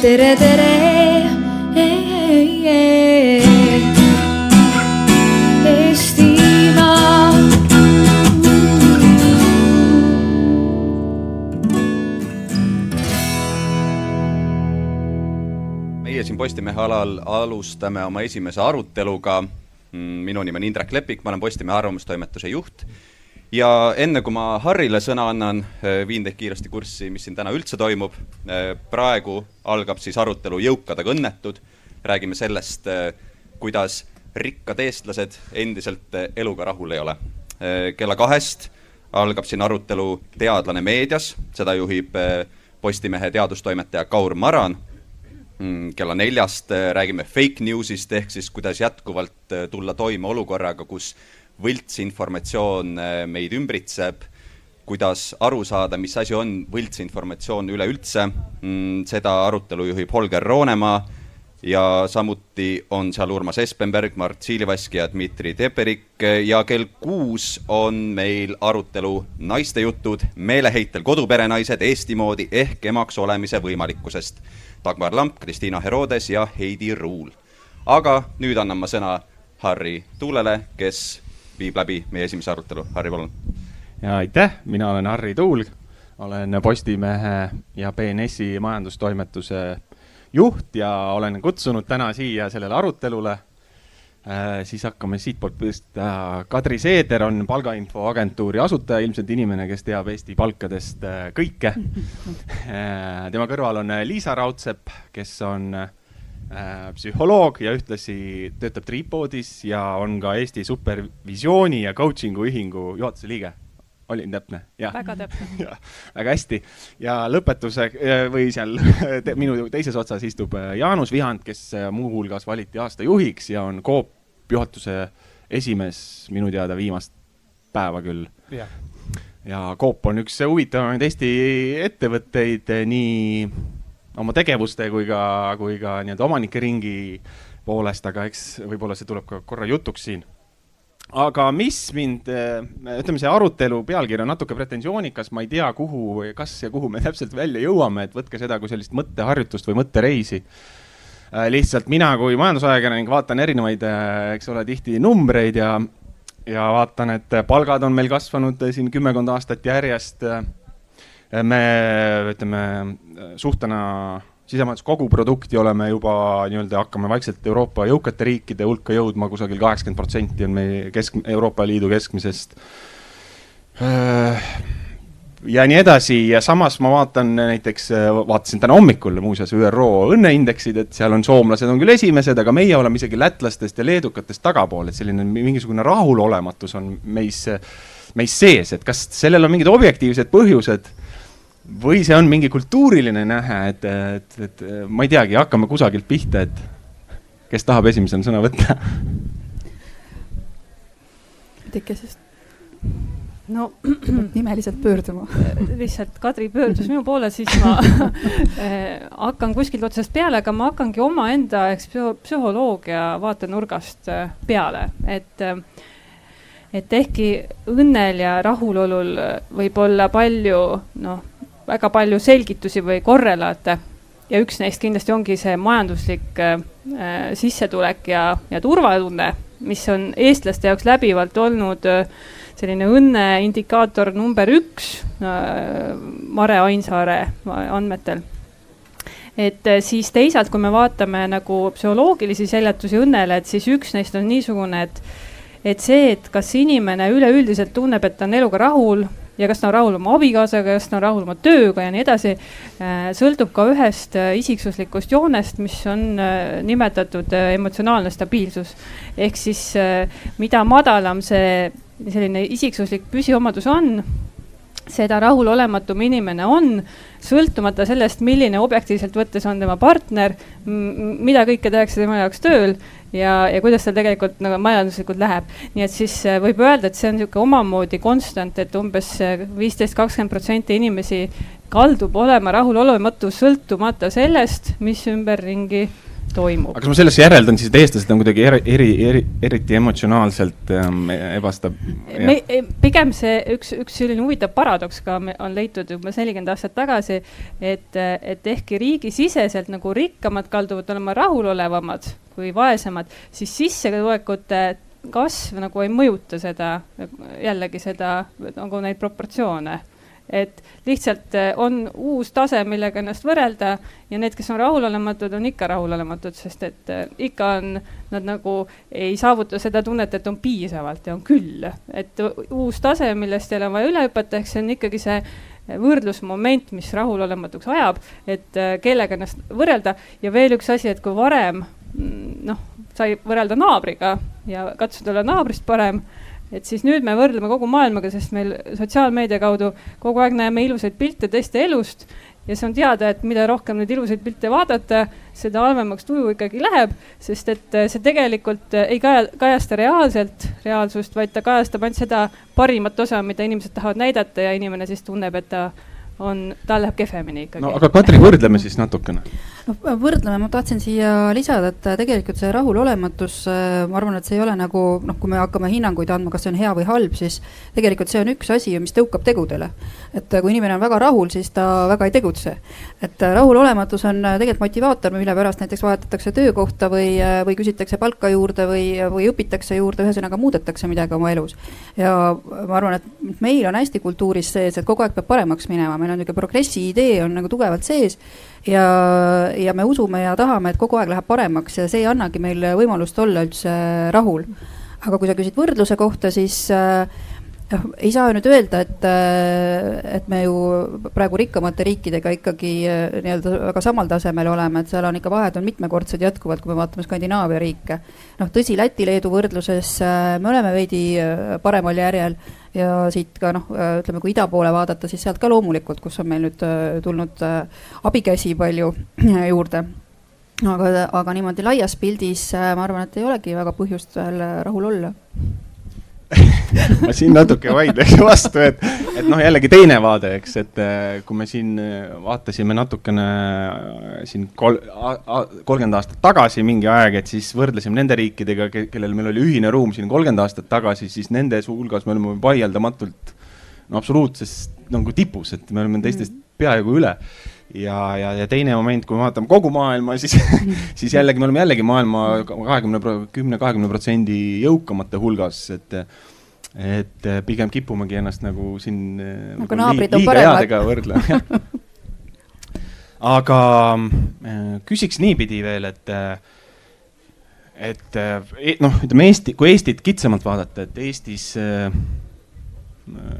tere, tere. Eestimaa. meie siin Postimehe alal alustame oma esimese aruteluga. Mm, minu nimi on Indrek Lepik, ma olen Postimehe arvamustoimetuse juht. Ja enne kui ma Harrile sõna annan, eh, viin teid kiiresti kurssi, mis siin täna üldse toimub. Eh, praegu algab siis arutelu Jõukad, aga õnnetud. räägime sellest, eh, kuidas rikkad eestlased endiselt eluga rahul ei ole. kella kahest algab siin arutelu Teadlane meedias, seda juhib Postimehe teadustoimetaja Kaur Maran Mm, kella neljast äh, räägime fake news'ist ehk siis kuidas jätkuvalt äh, tulla toime olukorraga, kus võltsinformatsioon äh, meid ümbritseb, kuidas aru saada, mis asi on võltsinformatsioon üleüldse, mm, seda arutelu juhib Holger Roonemaa ja samuti on seal Urmas Espenberg, Mart Siilivask ja Dmitri Teperik. Ja kell kuus on meil arutelu Naistejutud, meeleheitel koduperenaised Eesti moodi ehk emaks olemise võimalikkusest. Dagmar Lamp, Kristiina Herodes ja Heidi Ruul. aga nüüd annan ma sõna Harri Tuulele, kes viib läbi meie esimese arutelu. Harri, palun. ja aitäh, mina olen Harri Tuul, olen Postimehe ja BNS-i majandustoimetuse juht ja olen kutsunud täna siia sellele arutelule Äh, siis hakkame siitpoolt pihta. Kadri Seeder on palgainfoagentuuri asutaja, ilmselt inimene, kes teab Eesti palkadest äh, kõike äh, tema kõrval on Liisa Raudsepp, kes on psühholoog ja ühtlasi töötab Tripodis ja on ka Eesti Supervisiooni ja Coaching'u Ühingu juhatuse liige olin täpne? väga täpne. väga hästi ja lõpetuse või seal te, minu teises otsas istub äh, Jaanus Vihand, kes äh, muuhulgas valiti aasta juhiks ja on Coop juhatuse esimees minu teada viimast päeva küll. ja Coop on üks huvitavamaid Eesti ettevõtteid äh, nii oma tegevuste kui ka, kui ka nii-öelda omanike ringi poolest, aga eks võib-olla see tuleb ka korra jutuks siin aga mis mind, eh, ütleme, see arutelu pealkiri on natuke pretensioonikas, ma ei tea, kuhu, kas ja kuhu me täpselt välja jõuame, et võtke seda kui sellist mõtteharjutust või mõttereisi. Eh, lihtsalt mina kui majandusajakirjanik vaatan erinevaid, eh, eks ole, tihti numbreid ja, ja vaatan, et palgad on meil kasvanud siin kümmekond aastat järjest. Me ütleme suhtena sisemajanduse koguprodukti oleme juba nii-öelda, hakkame vaikselt Euroopa jõukate riikide hulka jõudma, kusagil kaheksakümmend protsenti on meie kesk, Euroopa Liidu keskmisest. ja nii edasi ja samas ma vaatan näiteks, vaatasin täna hommikul muuseas ÜRO õnneindeksid, et seal on soomlased on küll esimesed, aga meie oleme isegi lätlastest ja leedukatest tagapool, et selline mingisugune rahulolematus on meis, meis sees, et kas sellel on mingid objektiivsed põhjused või see on mingi kultuuriline nähe, et, et, et ma ei teagi, hakkame kusagilt pihta, et kes tahab esimesena sõna võtta? Tikesest. no nimeliselt pöörduma. lihtsalt Kadri pöördus minu poole, siis ma eh, hakkan kuskilt otsast peale, aga ma hakkangi omaenda eks psühholoogia vaatenurgast eh, peale, et eh, et ehkki õnnel ja rahulolul võib olla palju noh, väga palju selgitusi või korrelaate. Ja üks neist kindlasti ongi see majanduslik äh, sissetulek ja, ja turvatunne, mis on eestlaste jaoks läbivalt olnud äh, selline õnne indikaator number üks äh, Mare Ainsaare andmetel. Et äh, siis teisalt, kui me vaatame nagu psühholoogilisi seljatusi õnnele, et siis üks neist on niisugune, et, et see, et kas inimene üleüldiselt tunneb, et ta on eluga rahul ja kas ta on rahul oma abikaasaga, kas ta on rahul oma tööga ja nii edasi, äh, sõltub ka ühest äh, isiksuslikust joonest, mis on äh, nimetatud emotsionaalne stabiilsus. ehk siis mida madalam see selline isiksuslik püsiomadus on, seda rahulolematum inimene on, sõltumata sellest, milline objektiivselt võttes on tema partner, mida kõike tehakse tema jaoks tööl ja, ja kuidas tal tegelikult nagu majanduslikult läheb. nii et siis äh, võib öelda, et see on niisugune omamoodi konstant, et umbes äh, viisteist, kakskümmend protsenti inimesi kaldub olema rahulolematu, sõltumata sellest, mis ümberringi toimub. aga kas ma sellest järeldan siis, et eestlased on kuidagi eri, eri, eri, eriti emotsionaalselt ähm, ebastaab-? pigem see üks, üks selline huvitav paradoks ka on leitud umbes nelikümmend aastat tagasi, et, et ehkki riigisiseselt nagu rikkamad kalduvad olema rahulolevamad kui vaesemad, siis sissetulekute kasv nagu ei mõjuta seda, jällegi seda nagu neid proportsioone et lihtsalt eh, on uus tase, millega ennast võrrelda ja need, kes on rahulolematud, on ikka rahulolematud, sest et eh, ikka on nad nagu ei saavuta seda tunnet, et on piisavalt ja on küll, et uus tase, millest teil on vaja üle hüpata, ehk see on ikkagi see võrdlusmoment, mis rahulolematuks ajab, et eh, kellega ennast võrrelda. Ja veel üks asi, et kui varem mm, noh, sai võrrelda naabriga ja katsuda olla naabrist parem et siis nüüd me võrdleme kogu maailmaga, sest meil sotsiaalmeedia kaudu kogu aeg näeme ilusaid pilte teiste elust ja see on teada, et mida rohkem neid ilusaid pilte vaadata, seda halvemaks tuju ikkagi läheb, sest et see tegelikult ei kaja, kajasta reaalselt reaalsust, vaid ta kajastab ainult seda parimat osa, mida inimesed tahavad näidata ja inimene siis tunneb, et ta on, tal läheb kehvemini ikkagi. no aga Katri, võrdleme siis natukene. No võrdleme, ma tahtsin siia lisada, et tegelikult see rahulolematus, äh, ma arvan, et see ei ole nagu noh, kui me hakkame hinnanguid andma, kas see on hea või halb, siis tegelikult see on üks asi, mis tõukab tegudele. et äh, kui inimene on väga rahul, siis ta väga ei tegutse. et äh, rahulolematus on tegelikult motivaator, mille pärast näiteks vahetatakse töökohta või, või küsitakse palka juurde või, või õpitakse juurde, ühesõnaga muudetakse midagi oma elus. ja ma arvan, et meil on hästi kultuuris sees, et kogu aeg peab paremaks minema, meil on niisugune progressi idee on nagu tugevalt sees ja, ja me usume ja tahame, et kogu aeg läheb paremaks ja see ei annagi meile võimalust olla üldse rahul. aga kui sa küsid võrdluse kohta, siis noh, ei saa nüüd öelda, et, äh, et me ju praegu rikkamate riikidega ikkagi äh, nii-öelda väga samal tasemel oleme, et seal on ikka vahed on mitmekordsed jätkuvalt, kui me vaatame Skandinaavia riike. noh, tõsi, Läti-Leedu võrdluses me oleme veidi paremal järjel ja siit ka noh, ütleme, kui ida poole vaadata, siis sealt ka loomulikult, kus on meil nüüd tulnud abikäsi palju juurde. Aga, aga niimoodi laias pildis ma arvan, et ei olegi väga põhjust veel rahul olla ma siin natuke vaidleks vastu, et, et noh, jällegi teine vaade, eks, et äh, kui me siin äh, vaatasime natukene äh, siin kol-, kolmkümmend aastat tagasi mingi aeg, et siis võrdlesime nende riikidega, kellel meil oli ühine ruum siin kolmkümmend aastat tagasi, siis nende hulgas me oleme vaieldamatult no absoluutses nagu tipus, et me oleme teistest mm. Peaaegu üle ja, ja, ja teine moment, kui me vaatame kogu maailma, siis siis jällegi me oleme jällegi maailma kahekümne, kümne, kahekümne protsendi jõukamate hulgas, et et pigem kipumegi ennast nagu siin nagu, nagu naabrid on paremad. võrdlema aga äh, küsiks niipidi veel, et et e-, noh, ütleme Eesti, kui Eestit kitsamalt vaadata, et Eestis äh,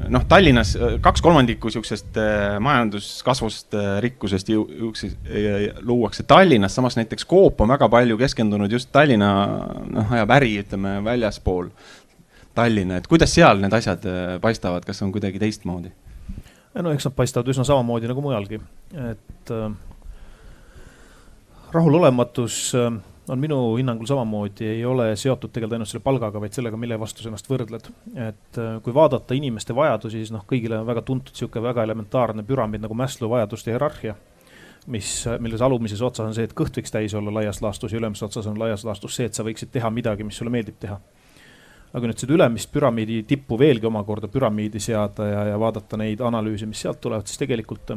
noh, Tallinnas äh, kaks kolmandikku niisugusest äh, majanduskasvust, äh, rikkusest luuakse Tallinnas, samas näiteks Coop on väga palju keskendunud just Tallinna, noh, ajab äri, ütleme, väljaspool Tallinna, et kuidas seal need asjad paistavad, kas on kuidagi teistmoodi? no eks nad paistavad üsna samamoodi nagu mujalgi, et äh, rahulolematus äh, on minu hinnangul samamoodi, ei ole seotud tegelikult ainult selle palgaga, vaid sellega, mille vastu sa ennast võrdled. et äh, kui vaadata inimeste vajadusi, siis noh, kõigile on väga tuntud niisugune väga elementaarne püramiid nagu Maslow vajaduste hierarhia mis, milles alumises otsas on see, et kõht võiks täis olla laias laastus ja ülemises otsas on laias laastus see, et sa võiksid teha midagi, mis sulle meeldib teha. aga nüüd seda ülemist püramiidi tippu veelgi omakorda püramiidi seada ja, ja vaadata neid analüüse, mis sealt tulevad, siis tegelikult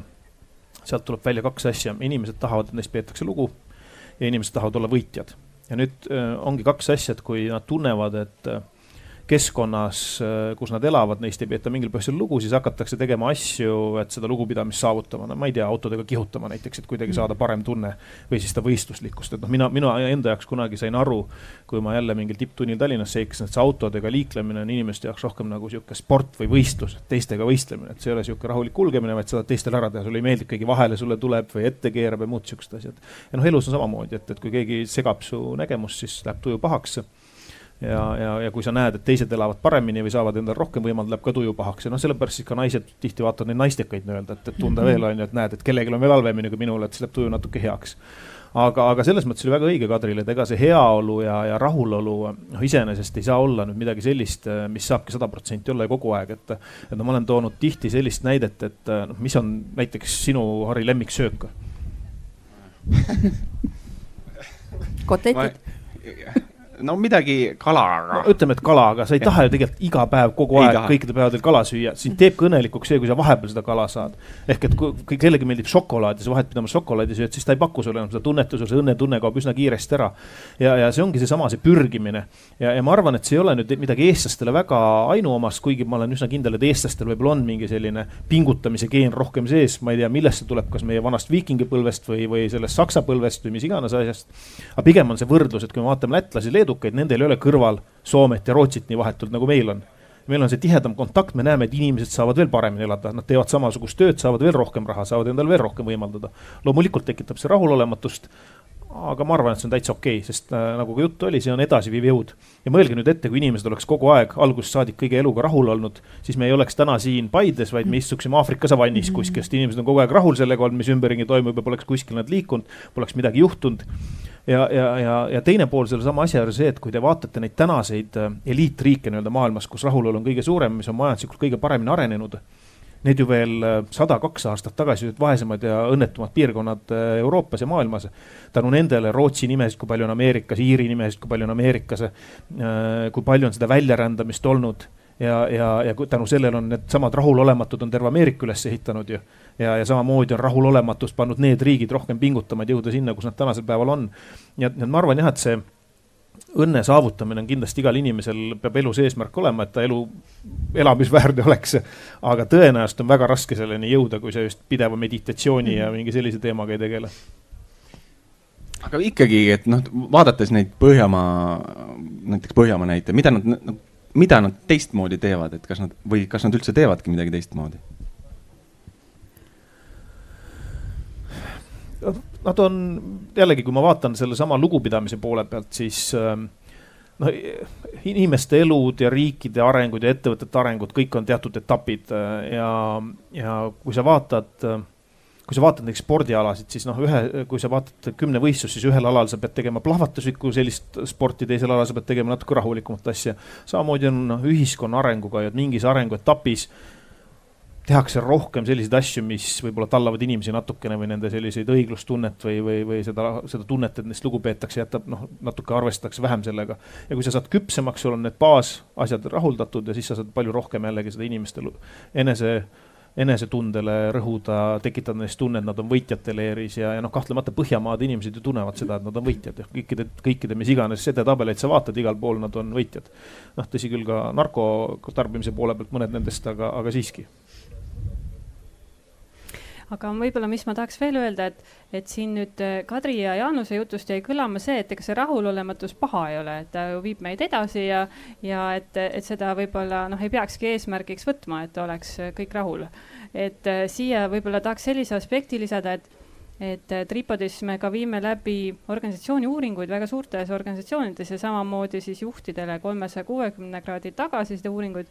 sealt tuleb välja kaks asja, inimesed tahavad, et neist peetakse lugu ja inimesed tahavad olla võitjad. ja nüüd äh, ongi kaks asja, et kui nad tunnevad, et äh, keskkonnas, äh, kus nad elavad, neist ei peeta mingil põhjusel lugu, siis hakatakse tegema asju, et seda lugupidamist saavutama, no ma ei tea, autodega kihutama näiteks, et kuidagi saada parem tunne. või siis seda võistluslikkust, et noh, mina, mina enda jaoks kunagi sain aru, kui ma jälle mingil tipptunnil Tallinnas seiklesin, et see autodega liiklemine on inimeste jaoks rohkem nagu sihuke sport või võistlus, teistega võistlemine, et see ei ole sihuke rahulik kulgemine, vaid sa tahad teistel ära teha, sulle ei meeldi, keegi vahele sulle tuleb või ette keerab ja muud siuksed asjad. ja noh, elus on samamoodi, et, et kui keegi segab su nägemust, siis läheb tuju pahaks ja, ja, ja kui sa näed, et teised elavad paremini või saavad endale rohkem võimaldada, läheb ka tuju pahaks ja noh, sellepärast siis ka naised tihti vaatavad neid naistekaid nii-öelda, et, et tunda -hmm. veel on ju, et näed, et kellelgi on veel halvemini kui minul, et siis läheb tuju natuke heaks. aga, aga selles mõttes oli väga õige Kadril, et ega see heaolu ja, ja rahulolu noh, iseenesest ei saa olla nüüd midagi sellist, mis saabki sada protsenti olla ju kogu aeg, et. et no ma olen toonud tihti sellist näidet, et noh, mis on näiteks sinu, Harri, lemmiksöök kotetid no midagi kalaga no,. ütleme, et kala, aga sa ei taha ju tegelikult iga päev kogu ei aeg taha. kõikidel päevadel kala süüa, sind teebki õnnelikuks see, kui sa vahepeal seda kala saad. ehk et kui, kellelegi meeldib šokolaad ja sa vahetpidama šokolaadi sööd, siis ta ei paku sulle enam seda tunnet ja sul see õnnetunne kaob üsna kiiresti ära. ja, ja see ongi seesama, see pürgimine ja, ja ma arvan, et see ei ole nüüd midagi eestlastele väga ainuomast, kuigi ma olen üsna kindel, et eestlastel võib-olla on mingi selline pingutamise geen rohkem sees, ma ei tea, millest see tuleb, kas meie vanast viikingipõlvest või, või sellest saksa põlvest või mis iganes asjast. aga pigem on see võrdlus, et kui me vaatame lätlasi, leedukaid, nendel ei ole kõrval Soomet ja Rootsit nii vahetult, nagu meil on. meil on see tihedam kontakt, me näeme, et inimesed saavad veel paremini elada, nad teevad samasugust tööd, saavad veel rohkem raha, saavad endale veel rohkem võimaldada. loomulikult tekitab see rahulolematust, aga ma arvan, et see on täitsa okei okay,, sest äh, nagu ka juttu oli, see on edasiviiv jõud. ja mõelge nüüd ette, kui inimesed oleks kogu aeg algusest saadik kõige eluga rahul olnud, siis me ei oleks täna siin Paides, vaid me istuksime Aafrika savannis kuskil, sest inimesed on kogu aeg rahul sellega olnud, mis ümberringi toimub ja poleks kuskil nad liikunud, poleks midagi juhtunud ja, ja, ja, ja teine pool sellesama asja juures see, et kui te vaatate neid tänaseid äh, eliitriike nii-öelda maailmas, kus rahulolu on kõige suurem, mis on majanduslikult kõige paremini arenenud. Need ju veel äh, sada, kaks aastat tagasi olid vaesemad ja õnnetumad piirkonnad äh, Euroopas ja maailmas. tänu nendele Rootsi nimesid, kui palju on Ameerikas, Iiri nimesid, kui palju on Ameerikas, kui palju on seda väljarändamist olnud ja, ja, ja tänu sellele on needsamad rahulolematud on terve Ameerika üles ehitanud ju ja, ja samamoodi on rahulolematust pannud need riigid rohkem pingutama, et jõuda sinna, kus nad tänasel päeval on. nii et, nii et ma arvan jah, et see õnne saavutamine on kindlasti igal inimesel peab elus eesmärk olema, et ta elu elamisväärne oleks. aga tõenäoliselt on väga raske selleni jõuda, kui sa just pideva meditatsiooni ja mingi sellise teemaga ei tegele. aga ikkagi, et noh, vaadates neid Põhjamaa, näiteks Põhjamaa näite, mida nad, mida nad teistmoodi teevad, et kas nad või kas nad üldse teevadki midagi teistmoodi? nad on jällegi, kui ma vaatan sellesama lugupidamise poole pealt, siis noh, inimeste elud ja riikide arengud ja ettevõtete arengud, kõik on teatud etapid äh, ja, ja kui sa vaatad, äh, kui sa vaatad näiteks spordialasid, siis noh, ühe, kui sa vaatad kümnevõistlust, siis ühel alal sa pead tegema plahvatuslikku sellist sporti, teisel alal sa pead tegema natuke rahulikumat asja. samamoodi on noh, ühiskonna arenguga, et mingis arenguetapis tehakse rohkem selliseid asju, mis võib-olla tallavad inimesi natukene või nende selliseid õiglustunnet või, või, või seda, seda tunnet, et neist lugu peetakse, jätab noh, natuke arvestatakse vähem sellega. ja kui sa saad küpsemaks, sul on need baasasjad rahuldatud ja siis sa saad palju rohkem jällegi seda inimeste enese enesetundele rõhuda, tekitada neist tunne, et nad on võitjate leeris ja, ja noh, kahtlemata Põhjamaade inimesed ju tunnevad seda, et nad on võitjad ja kõikide, kõikide, mis iganes sedetabeleid sa vaatad, igal pool nad on võitjad. noh, tõsi küll, ka narko tarbimise poole pealt mõned nendest, aga, aga siiski aga võib-olla, mis ma tahaks veel öelda, et, et siin nüüd äh, Kadri ja Jaanuse jutust jäi kõlama see, et ega see rahulolematus paha ei ole, et ta ju viib meid edasi ja, ja et, et seda võib-olla noh, ei peakski eesmärgiks võtma, et oleks äh, kõik rahul. et äh, siia võib-olla tahaks sellise aspekti lisada, et et Tripodis me ka viime läbi organisatsiooni uuringuid väga suurtes organisatsioonides ja samamoodi siis juhtidele kolmesaja kuuekümne kraadi tagasiside uuringuid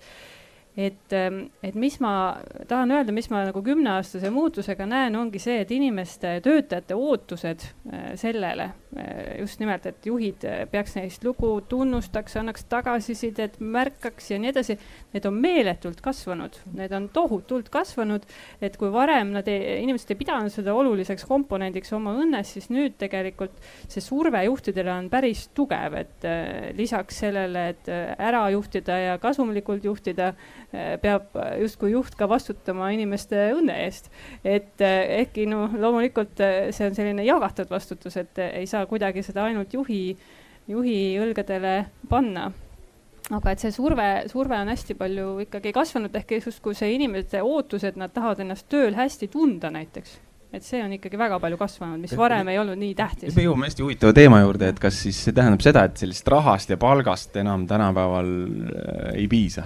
et, ähm, et mis ma tahan öelda, mis ma nagu kümneaastase muutusega näen, ongi see, et inimeste, töötajate ootused äh, sellele äh, just nimelt, et juhid äh, peaks neist lugu, tunnustaks, annaks tagasisidet, märkaks ja nii edasi. Need on meeletult kasvanud, need on tohutult kasvanud, et kui varem nad ei, inimesed ei pidanud seda oluliseks komponendiks oma õnnes, siis nüüd tegelikult see surve juhtidele on päris tugev, et lisaks sellele, et ära juhtida ja kasumlikult juhtida peab justkui juht ka vastutama inimeste õnne eest. et eh, ehkki noh, loomulikult eh, see on selline jagatud vastutus, et ei saa kuidagi seda ainult juhi, juhi õlgadele panna aga et see surve, surve on hästi palju ikkagi kasvanud, ehk justkui see inimeste ootus, et nad tahavad ennast tööl hästi tunda näiteks et see on ikkagi väga palju kasvanud, mis varem ei olnud nii tähtis. me jõuame hästi huvitava teema juurde, et kas siis see tähendab seda, et sellist rahast ja palgast enam tänapäeval ei piisa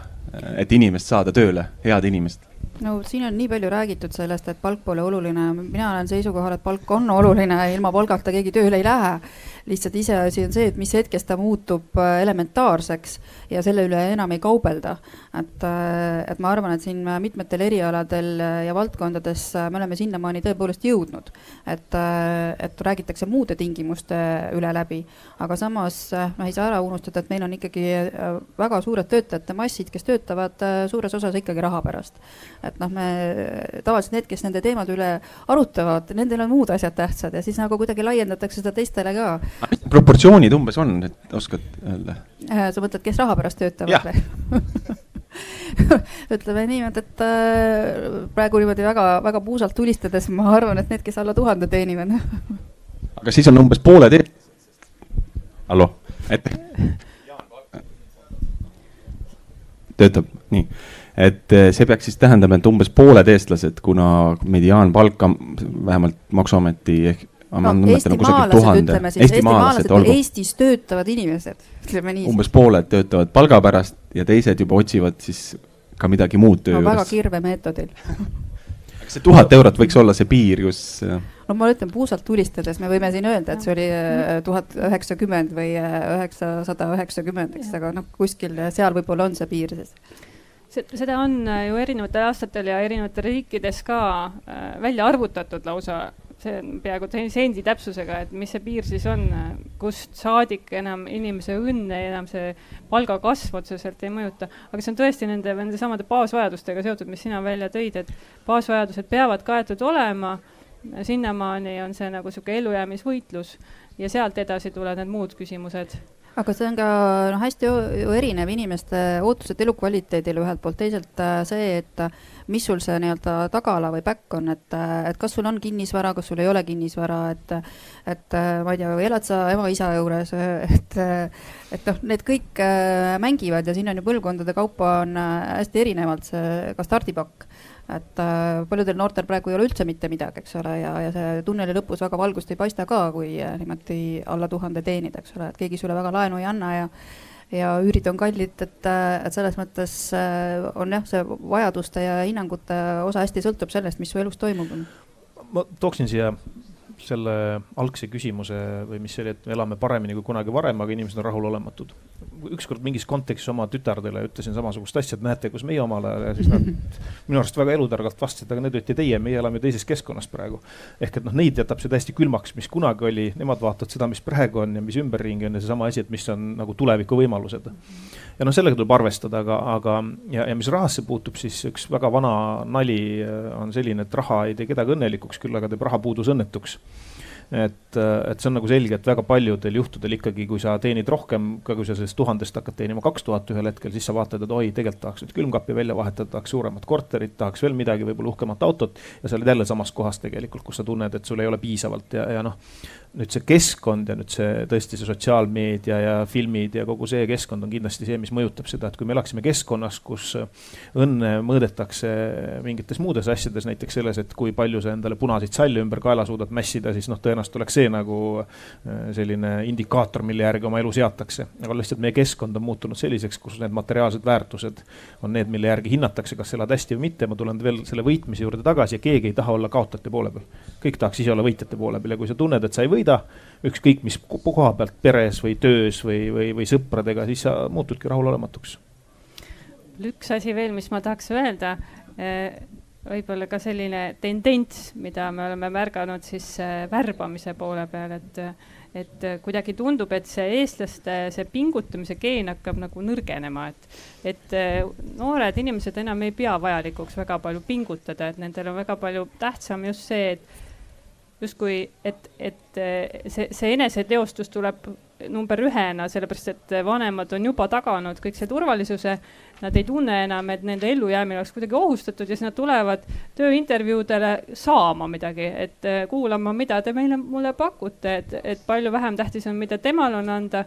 et inimest saada tööle, head inimest? no siin on nii palju räägitud sellest, et palk pole oluline, mina olen seisukohal, et palk on oluline, ilma palgata keegi tööle ei lähe lihtsalt iseasi on see, et mis hetkest ta muutub äh, elementaarseks ja selle üle enam ei kaubelda. et, äh, et ma arvan, et siin mitmetel erialadel äh, ja valdkondades me oleme sinnamaani tõepoolest jõudnud, et, et räägitakse muude tingimuste üle läbi, aga samas noh, ei saa ära unustada, et meil on ikkagi väga suured töötajate massid, kes töötavad suures osas ikkagi raha pärast. et noh, me tavaliselt need, kes nende teemade üle arutavad, nendel on muud asjad tähtsad ja siis nagu kuidagi laiendatakse seda teistele ka proportsioonid umbes on, et oskad öelda? Äh, sa mõtled, kes raha pärast töötavad või ütleme niimoodi, et äh, praegu niimoodi väga-väga puusalt tulistades ma arvan, et need, kes alla tuhande teenivad aga siis on umbes pooled e. hallo, ette. töötab, nii, et eh, see peaks siis tähendama, et umbes pooled eestlased, kuna mediaanpalk vähemalt maksuameti ehk no, siis, eestimaalased või Eestis töötavad inimesed, ütleme nii. umbes pooled töötavad palga pärast ja teised juba otsivad siis ka midagi muud töö no, juures. väga kirve meetodil kas see tuhat eurot võiks olla see piir, kus? Äh, no ma ütlen puusalt tulistades, me võime siin öelda, et see oli äh, tuhat üheksakümmend või äh, üheksasada üheksakümmend, eks, aga noh, kuskil seal võib-olla on see piir siis seda on ju erinevatel aastatel ja erinevates riikides ka välja arvutatud lausa see on peaaegu sendi täpsusega, et mis see piir siis on, kust saadik enam inimese õnne, enam see palgakasv otseselt ei mõjuta. aga see on tõesti nende, nende samade baasvajadustega seotud, mis sina välja tõid, et baasvajadused peavad kaetud olema. sinnamaani on see nagu sihuke ellujäämisvõitlus ja sealt edasi tulevad need muud küsimused aga see on ka noh, hästi erinev inimeste ootused elukvaliteedile ühelt poolt, teisalt äh, see, et äh, mis sul see nii-öelda tagala või back on, et, äh, et kas sul on kinnisvara, kas sul ei ole kinnisvara, et, et ma ei tea, elad sa ema-isa juures, et, et noh, need kõik mängivad ja siin on ju põlvkondade kaupa on hästi erinevalt see ka stardipakk et äh, paljudel noortel praegu ei ole üldse mitte midagi, eks ole, ja, ja see tunneli lõpus väga valgust ei paista ka, kui äh, niimoodi alla tuhande teenid, eks ole, et keegi sulle väga laenu ei anna ja ja üürid on kallid, et, äh, et selles mõttes on jah, see vajaduste ja hinnangute osa hästi sõltub sellest, mis su elus toimub. ma tooksin siia selle algse küsimuse või mis oli, et me elame paremini kui kunagi varem, aga inimesed on rahulolematud. Ükskord mingis kontekstis oma tütardele ütlesin samasugust asja, et näete, kus meie omal ajal ja siis nad minu arust väga elutargalt vastasid, aga need olite teie, meie elame teises keskkonnas praegu. ehk et noh, neid jätab see täiesti külmaks, mis kunagi oli, nemad vaatavad seda, mis praegu on ja mis ümberringi on ja seesama asi, et mis on nagu tuleviku võimalused ja noh, sellega tuleb arvestada, aga, aga ja, ja mis rahasse puutub, siis üks väga vana nali äh, on selline, et raha ei tee kedagi õnnelikuks, küll aga teeb rahapuudus õnnetuks et, et see on nagu selge, et väga paljudel juhtudel ikkagi, kui sa teenid rohkem, ka kui sa sellest tuhandest hakkad teenima kaks tuhat ühel hetkel, siis sa vaatad, et oi, tegelikult tahaks nüüd külmkapi välja vahetada, tahaks suuremat korterit, tahaks veel midagi, võib-olla uhkemat autot. ja sa oled jälle samas kohas tegelikult, kus sa tunned, et sul ei ole piisavalt ja, ja noh nüüd see keskkond ja nüüd see tõesti see sotsiaalmeedia ja filmid ja kogu see keskkond on kindlasti see, mis mõjutab seda, et kui me elaksime keskkonnas, kus õnne mõõdetakse mingites muudes asjades, näiteks selles, et kui palju sa endale punaseid salle ümber kaela suudad mässida, siis noh, tõenäoliselt oleks see nagu äh, selline indikaator, mille järgi oma elu seatakse. aga lihtsalt meie keskkond on muutunud selliseks, kus need materiaalsed väärtused on need, mille järgi hinnatakse, kas elad hästi või mitte. ma tulen veel selle võitmise juurde tagasi ja keegi ei taha olla kaotajate poole peal. kõik tahaks ise olla võitjate poole peal ja kui sa tunned, et sa ei võida, ükskõik mis koha pealt, peres või töös või, või, või sõpradega, siis sa muutudki rahulolematuks. üks asi veel, mis ma tahaks öelda, eh, võib-olla ka selline tendents, mida me oleme märganud siis eh, värbamise poole peal, et et kuidagi tundub, et see eestlaste see pingutamise geen hakkab nagu nõrgenema, et, et eh, noored inimesed enam ei pea vajalikuks väga palju pingutada, et nendel on väga palju tähtsam just see, et justkui, et, et see, see eneseteostus tuleb number ühena, sellepärast et vanemad on juba taganud kõik see turvalisuse. Nad ei tunne enam, et nende ellujäämine oleks kuidagi ohustatud ja siis nad tulevad tööintervjuudele saama midagi, et kuulama, mida te meile, mulle pakute, et, et palju vähem tähtis on, mida temal on anda.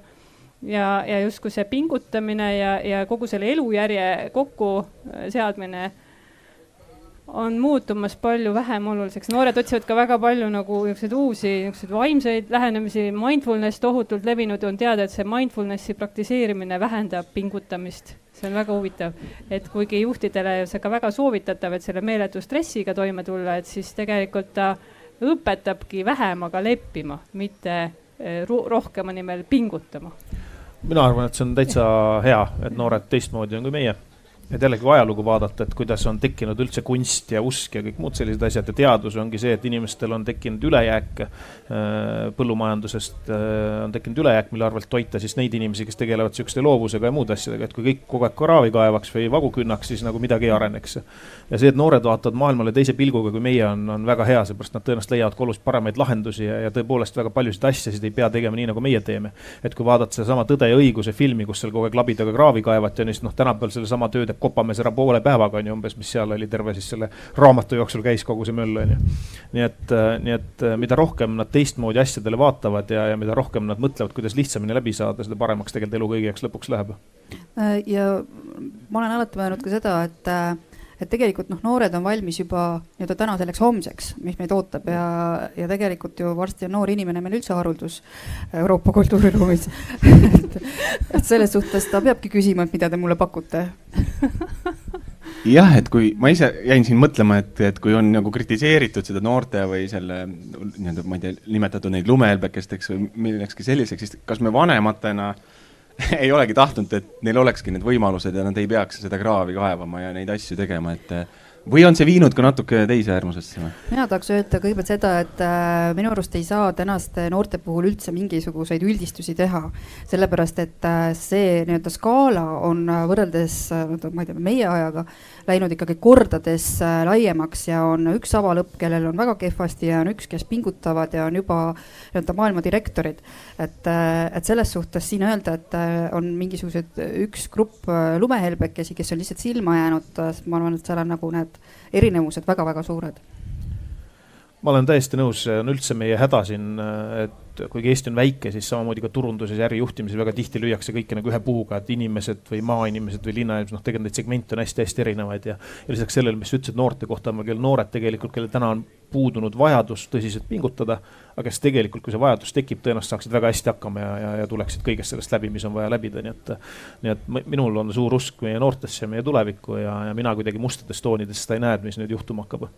ja, ja justkui see pingutamine ja, ja kogu selle elujärje kokkuseadmine on muutumas palju vähem oluliseks, noored otsivad ka väga palju nagu niisuguseid uusi niisuguseid vaimseid lähenemisi, mindfulness tohutult levinud, on teada, et see mindfulnessi praktiseerimine vähendab pingutamist. see on väga huvitav, et kuigi juhtidele see ka väga soovitatav, et selle meeletu stressiga toime tulla, et siis tegelikult ta õpetabki vähemaga leppima, mitte eh, rohkema nimel pingutama. mina arvan, et see on täitsa hea, et noored teistmoodi on kui meie et jällegi kui ajalugu vaadata, et kuidas on tekkinud üldse kunst ja usk ja kõik muud sellised asjad ja teadus ongi see, et inimestel on tekkinud ülejääk põllumajandusest, on tekkinud ülejääk, mille arvelt toita siis neid inimesi, kes tegelevad sihukeste loovusega ja muude asjadega, et kui kõik kogu aeg kraavi kaevaks või vagu künnaks, siis nagu midagi ei areneks. ja see, et noored vaatavad maailmale teise pilguga kui meie, on, on väga hea, seepärast nad tõenäoliselt leiavad ka oluliselt paremaid lahendusi ja, ja tõepoolest väga paljusid asjasid ei pea tegema nii, nagu meie teeme. et kui vaadata sedasama Tõde ja õiguse filmi, kus seal kogu aeg labidaga kraavi kaevati, on ju, siis noh, tänapäeval sellesama töö teeb kopamees ära poole päevaga, on ju, umbes, mis seal oli terve siis selle raamatu jooksul käis kogu see möll, on ju. nii et, nii et mida rohkem nad teistmoodi asjadele vaatavad ja, ja mida rohkem nad mõtlevad, kuidas lihtsamini läbi saada, seda paremaks tegelikult elu kõigi jaoks lõpuks läheb. ja ma olen alati mõelnud ka seda, et et tegelikult noh, noored on valmis juba nii-öelda täna selleks homseks, mis meid ootab. Ja, ja tegelikult ju varsti on noor inimene meil üldse haruldus Euroopa kultuuriruumis. Et, et selles suhtes ta peabki küsima, et mida te mulle pakute. Jah, et kui ma ise jäin siin mõtlema, et, et kui on nagu kritiseeritud seda noorte või selle nii-öelda, ma ei tea, nimetatud neid lumehelbekesteks või millekski selliseks, siis kas me vanematena äh, ei olegi tahtnud, et neil olekski need võimalused ja nad ei peaks seda kraavi kaevama ja neid asju tegema, et või on see viinud ka natuke teise äärmusesse või? mina tahaks öelda kõigepealt seda, et äh, minu arust ei saa tänaste noorte puhul üldse mingisuguseid üldistusi teha. sellepärast, et äh, see nii-öelda skaala on äh, võrreldes äh,, ma ei tea, meie ajaga läinud ikkagi kordades äh, laiemaks ja on üks avalõpp, kellel on väga kehvasti ja on üks, kes pingutavad ja on juba nii-öelda maailma direktorid. et, äh, et selles suhtes siin öelda, et äh, on mingisugused üks grupp lumehelbekesi, kes on lihtsalt silma jäänud, ma arvan, et seal on nagu need erinevused väga-väga suured ma olen täiesti nõus, see on üldse meie häda siin, et kuigi Eesti on väike, siis samamoodi ka turunduses ja ärijuhtimises väga tihti lüüakse kõike nagu ühe puuga, et inimesed või maainimesed või linnainimesed, noh, tegelikult neid segmente on hästi-hästi erinevaid ja. ja lisaks sellele, mis sa ütlesid noorte kohta, kell noored tegelikult, kellel täna on puudunud vajadus tõsiselt pingutada, aga kes tegelikult, kui see vajadus tekib, tõenäoliselt saaksid väga hästi hakkama ja, ja, ja tuleksid kõigest sellest läbi, mis on vaja läbida, nii et. nii et minul on suur usk meie noortesse ja meie tulevikku ja, ja mina kuidagi mustades toonides seda ei näe, et mis nüüd juhtuma hakkab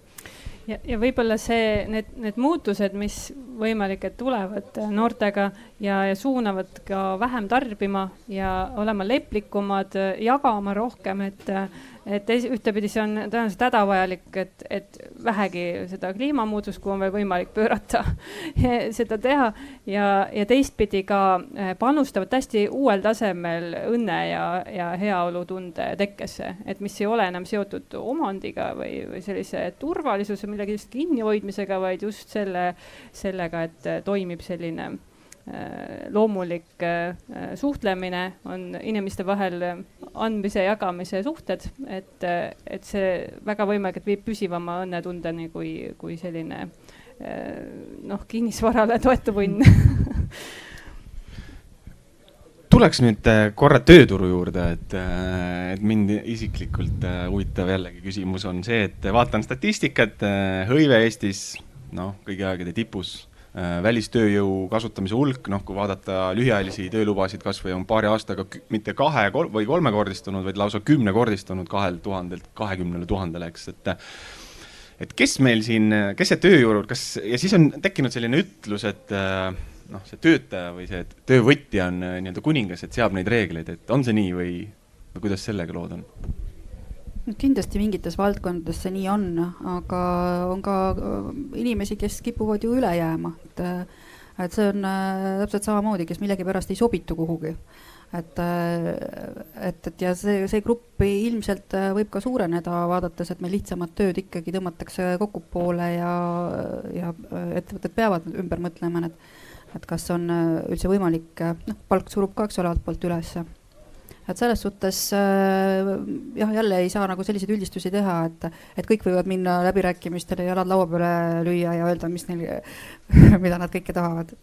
ja, ja võib-olla see, need, need muutused, mis võimalik, et tulevad noortega ja, ja suunavad ka vähem tarbima ja olema leplikumad, jagama rohkem, et et ühtepidi see on tõenäoliselt hädavajalik, et, et vähegi seda kliimamuutust, kui on veel võimalik pöörata seda teha. Ja, ja teistpidi ka eh, panustavad hästi uuel tasemel õnne ja, ja heaolutunde tekkesse, et mis ei ole enam seotud omandiga või, või sellise turvalisuse millegist kinnihoidmisega, vaid just selle, sellega, et toimib selline loomulik äh, suhtlemine on inimeste vahel andmise, jagamise suhted, et, et see väga võimalik, et viib püsivama õnnetundeni kui, kui selline äh, noh, kinnisvarale toetuv õnn. Tuleks nüüd korra tööturu juurde, et, et mind isiklikult huvitav jällegi küsimus on see, et vaatan statistikat, hõive Eestis noh, kõigi aegade tipus Äh, välistööjõu kasutamise hulk, noh, kui vaadata lühiajalisi töölubasid kasvõi on paari aastaga mitte kahe kol või kolmekordistunud, vaid lausa kümnekordistunud kahelt tuhandelt kahekümnele tuhandele, eks, et et kes meil siin, kes see tööjõud, kas, ja siis on tekkinud selline ütlus, et äh, noh, see töötaja või see töövõtja on äh, nii-öelda kuningas, et seab neid reegleid, et on see nii või, või kuidas sellega lood on? Kindlasti mingites valdkondades see nii on, aga on ka äh, inimesi, kes kipuvad ju üle jääma, et, äh, et see on äh, täpselt samamoodi, kes millegipärast ei sobitu kuhugi. et, et, et ja see, see grupp ilmselt võib ka suureneda, vaadates, et meil lihtsamat tööd ikkagi tõmmatakse kokkupoole ja, ja ettevõtted peavad ümber mõtlema, et, et kas on üldse võimalik, noh, palk surub ka, eks ole, altpoolt ülesse et selles suhtes äh, jah, jälle ei saa nagu selliseid üldistusi teha, et, et kõik võivad minna läbirääkimistele, jalad laua peale lüüa ja öelda, mis neil, mida nad kõike tahavad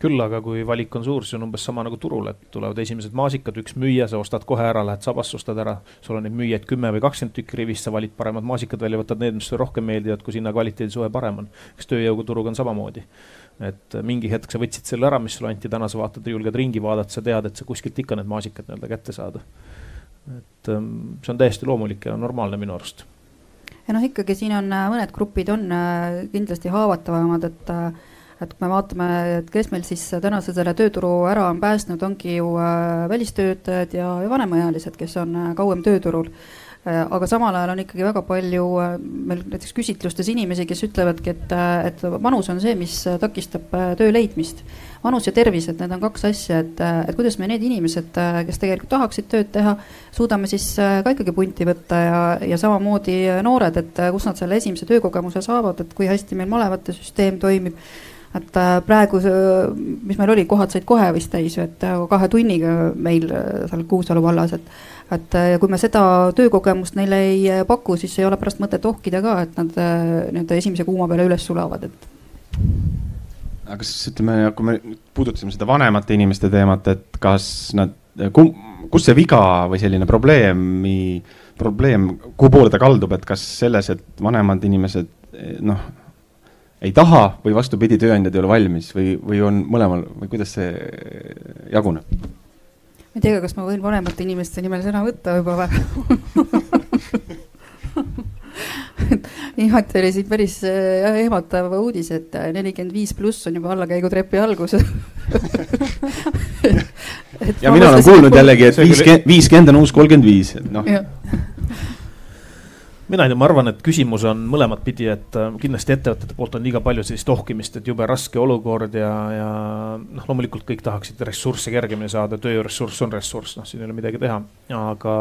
küll aga kui valik on suur, siis on umbes sama nagu turul, et tulevad esimesed maasikad, üks müüja, sa ostad kohe ära, lähed sabasse, ostad ära. sul on neid müüjaid kümme või kakskümmend tükki rivis, sa valid paremad maasikad välja, võtad need, mis sulle rohkem meeldivad, kus hinna kvaliteedisuhe parem on. eks tööjõuturuga on samamoodi et mingi hetk sa võtsid selle ära, mis sulle anti, täna sa vaatad, julged ringi vaadata, sa tead, et sa kuskilt ikka need maasikad nii-öelda kätte saada. et ähm, see on täiesti loomulik ja normaalne minu arust. ja noh, ikkagi siin on äh, mõned grupid on äh, kindlasti haavatavamad, et äh, et kui me vaatame, et kes meil siis tänase selle tööturu ära on päästnud, ongi ju äh, välistöötajad ja, ja vanemaealised, kes on äh, kauem tööturul äh, aga samal ajal on ikkagi väga palju meil näiteks küsitlustes inimesi, kes ütlevadki, et, et vanus on see, mis takistab töö leidmist. vanus ja tervis, et need on kaks asja, et, et kuidas me need inimesed, kes tegelikult tahaksid tööd teha, suudame siis ka ikkagi punti võtta ja, ja samamoodi noored, et kus nad selle esimese töökogemuse saavad, et kui hästi meil malevate süsteem toimib et äh, praegu, mis meil oli, kohad said kohe vist täis, et äh, kahe tunniga meil äh, seal Kuusalu vallas, et et kui me seda töökogemust neile ei paku, siis ei ole pärast mõtet ohkida ka, et nad nii-öelda esimese kuuma peale üles sulavad, et. aga kas ütleme, kui me puudutasime seda vanemate inimeste teemat, et kas nad, kus see viga või selline probleemi, probleem, kuhu poole ta kaldub, et kas selles, et vanemad inimesed noh ei taha või vastupidi, tööandjad ei ole valmis või, või on mõlemal või kuidas see jaguneb? ma ei tea, kas ma võin vanemate inimeste nimel sõna võtta juba või viimati oli siin päris jah, ehmatav uudis, et nelikümmend viis pluss on juba allakäigutrepi algus. Ja mina olen kuulnud jällegi, et viiskümmend, viiskümmend on uus kolmkümmend viis, et noh mina ei tea, ma arvan, et küsimus on mõlemat pidi, et äh, kindlasti ettevõtete poolt on liiga palju sellist ohkimist, et jube raske olukord ja, ja noh, loomulikult kõik tahaksid ressursse kergemini saada, tööressurss on ressurss, noh, siin ei ole midagi teha. aga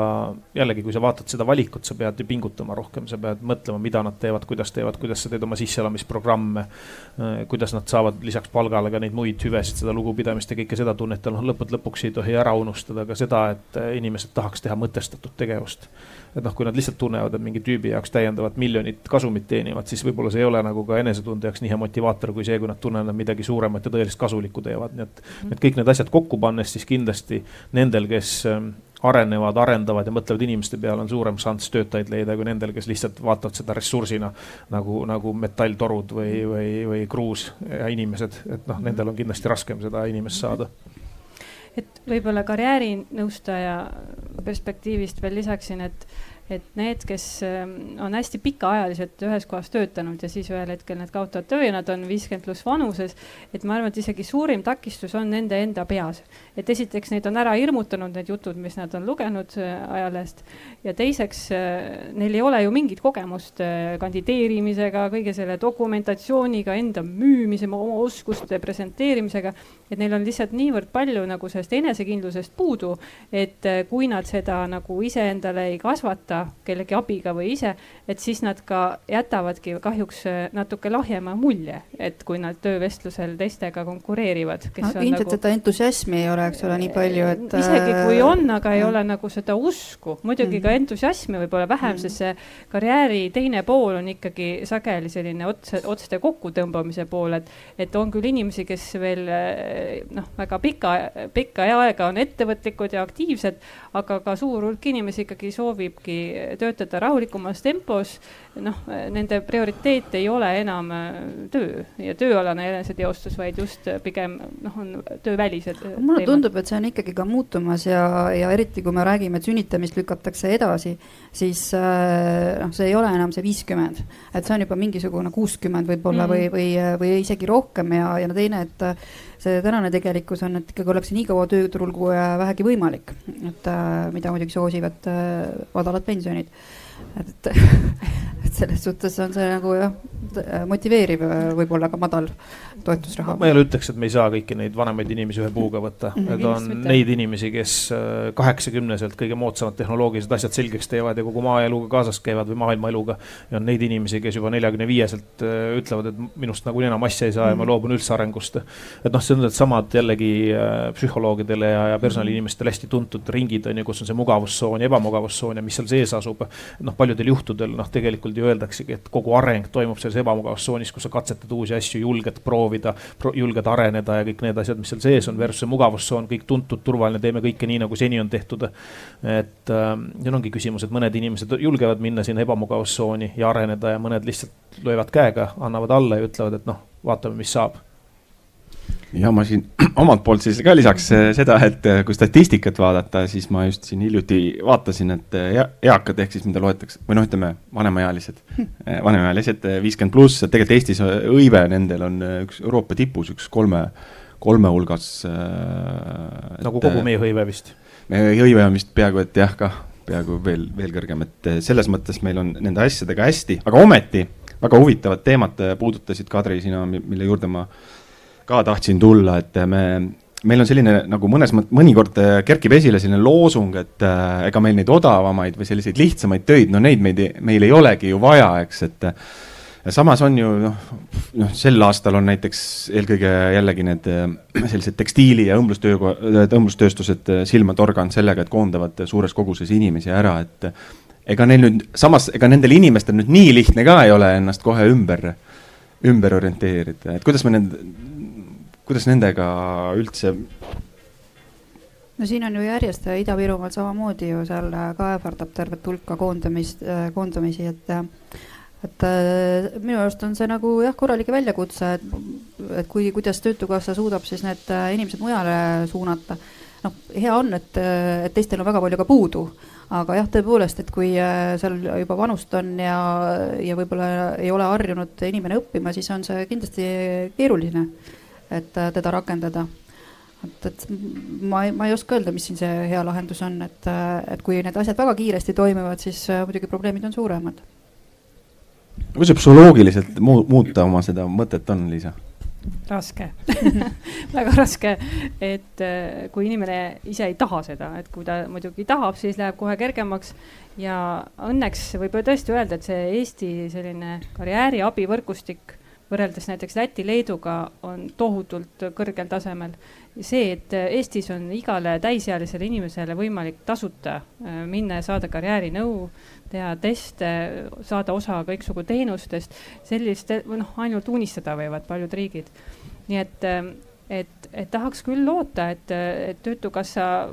jällegi, kui sa vaatad seda valikut, sa pead ju pingutama rohkem, sa pead mõtlema, mida nad teevad, kuidas teevad, kuidas sa teed oma sisseelamisprogramme. Äh, kuidas nad saavad lisaks palgale ka neid muid hüvesid, seda lugupidamist ja kõike seda tunnetada, noh lõppude lõpuks ei tohi ära unustada ka seda, et äh, inimesed tahaks teha mõtestatud tegevust et noh, kui nad lihtsalt tunnevad, et mingi tüübi jaoks täiendavat miljonit kasumit teenivad, siis võib-olla see ei ole nagu ka enesetunde jaoks nii hea motivaator kui see, kui nad tunnevad, et midagi suuremat ja tõelist kasulikku teevad, nii et. et mhm. kõik need asjad kokku pannes, siis kindlasti nendel, kes ähm, arenevad, arendavad ja mõtlevad inimeste peale, on suurem šanss töötajaid leida kui nendel, kes lihtsalt vaatavad seda ressursina nagu, nagu metalltorud või, või, või kruus ja inimesed, et noh, nendel on kindlasti raskem seda inimest saada et võib-olla karjäärinõustaja perspektiivist veel lisaksin, et et need, kes ähm, on hästi pikaajaliselt ühes kohas töötanud ja siis ühel hetkel nad kaotavad töö ja nad on viiskümmend pluss vanuses. et ma arvan, et isegi suurim takistus on nende enda peas, et esiteks neid on ära hirmutanud need jutud, mis nad on lugenud äh, ajalehest ja teiseks äh, neil ei ole ju mingit kogemust äh, kandideerimisega, kõige selle dokumentatsiooniga, enda müümise, oma oskuste presenteerimisega. et neil on lihtsalt niivõrd palju nagu sellest enesekindlusest puudu, et kui nad seda nagu iseendale ei kasvata kellegi abiga või ise, et siis nad ka jätavadki kahjuks natuke lahjema mulje, et kui nad töövestlusel teistega konkureerivad. no ilmselt nagu... seda entusiasmi ei ole, eks ole, nii palju, et. isegi kui on, aga ei ole nagu seda usku, muidugi mm. ka entusiasmi võib olla vähem mm., sest see karjääri teine pool on ikkagi sageli selline otse, otste kokkutõmbamise pool, et, et on küll inimesi, kes veel äh, noh, väga pika, pikka aega on ettevõtlikud ja aktiivsed, aga ka suur hulk inimesi ikkagi soovibki töötada rahulikumas tempos. noh, nende prioriteet ei ole enam äh, töö ja tööalane eneseteostus, vaid just pigem noh, on töövälised. mulle teemad. Tundub, et see on ikkagi ka muutumas ja, ja eriti kui me räägime, et sünnitamist lükatakse edasi, siis äh, noh, see ei ole enam see viiskümmend, et see on juba mingisugune kuuskümmend võib-olla mm -hmm. või, või, või isegi rohkem ja, ja teine, et see tänane tegelikkus on, et ikkagi ollakse nii kaua tööturul kui vähegi võimalik, et äh, mida muidugi soosivad äh, madalad pensionid. et, et selles suhtes on see nagu jah, motiveeriv, võib-olla ka madal toetusraha. ma jälle ütleks, et me ei saa kõiki neid vanemaid inimesi ühe puuga võtta mm, -hmm. et on mitte. neid inimesi, kes äh, kaheksakümneselt kõige moodsamad tehnoloogilised asjad selgeks teevad ja kogu maaeluga kaasas käivad või maailma eluga. ja on neid inimesi, kes juba neljakümne viieselt äh, ütlevad, et minust nagunii enam asja ei saa mm -hmm. ja ma mhm. loobun üldse arengust. et noh, see on needsamad jällegi äh, psühholoogidele ja, ja personaliinimestele hästi tuntud ringid on ju, kus on see mugavustsoon ja ebamugavustsoon ja mis seal sees asub. noh, paljudel juhtudel noh, tegelikult ju öeldaksegi, et kogu areng toimub selles ebamugavustsoonis, kus sa katsetad uusi asju, julged proovida, julged areneda ja kõik need asjad, mis seal sees on, versus see mugavustsoon, kõik tuntud, turvaline, teeme kõike nii, nagu seni on tehtud. et äh, siin ongi küsimus, et mõned inimesed julgevad minna sinna ebamugavustsooni ja areneda ja mõned lihtsalt löövad käega, annavad alla ja ütlevad, et noh, vaatame, mis saab ja ma siin omalt poolt siis ka lisaks äh, seda, et äh, kui statistikat vaadata, siis ma just siin hiljuti vaatasin, et äh, eakad ehk siis mida loetakse või noh, ütleme vanemaealised, vanemaealised viiskümmend pluss, et tegelikult Eestis hõive nendel on üks Euroopa tipus, üks kolme, kolme hulgas. nagu kogu meie hõive vist. meie hõive on vist peaaegu et jah, kah peaaegu veel, veel kõrgem, et selles mõttes meil on nende asjadega hästi, aga ometi väga huvitavad teemad puudutasid, Kadri, sina, mille juurde ma ka tahtsin tulla, et me, meil on selline nagu mõnes mõttes, mõnikord äh, kerkib esile selline loosung, et äh, ega meil neid odavamaid või selliseid lihtsamaid töid, no neid meid, meil ei olegi ju vaja, eks, et äh, samas on ju noh, noh, sel aastal on näiteks eelkõige jällegi need äh, sellised tekstiili ja õmblustöö, õmblustööstused silma torganud sellega, et koondavad suures koguses inimesi ära, et ega neil nüüd, samas ega nendel inimestel nüüd nii lihtne ka ei ole ennast kohe ümber, ümber orienteerida, et kuidas me nende kuidas nendega üldse? no siin on ju järjest Ida-Virumaal samamoodi ju seal ka ähvardab tervet hulka koondamist, koondamisi, et et minu arust on see nagu jah, korralik väljakutse, et, et kui, kuidas Töötukassa suudab siis need inimesed mujale suunata. noh, hea on, et, et teistel on väga palju ka puudu, aga jah, tõepoolest, et kui seal juba vanust on ja, ja võib-olla ei ole harjunud inimene õppima, siis on see kindlasti keeruline et äh, teda rakendada. et, et ma, ma ei oska öelda, mis siin see hea lahendus on, et, äh, et kui need asjad väga kiiresti toimivad, siis äh, muidugi probleemid on suuremad. kuidas see psühholoogiliselt mu muuta oma seda mõtet on, Liisa? raske väga raske, et kui inimene ise ei taha seda, et kui ta muidugi tahab, siis läheb kohe kergemaks. ja õnneks võib tõesti öelda, et see Eesti selline karjääriabivõrgustik võrreldes näiteks Läti-Leeduga on tohutult kõrgel tasemel. see, et Eestis on igale täisealisele inimesele võimalik tasuta äh, minna ja saada karjäärinõu, teha teste, saada osa kõiksugu teenustest, sellist, noh, ainult unistada võivad paljud riigid. nii et, äh, et, et tahaks küll loota, et, et Töötukassa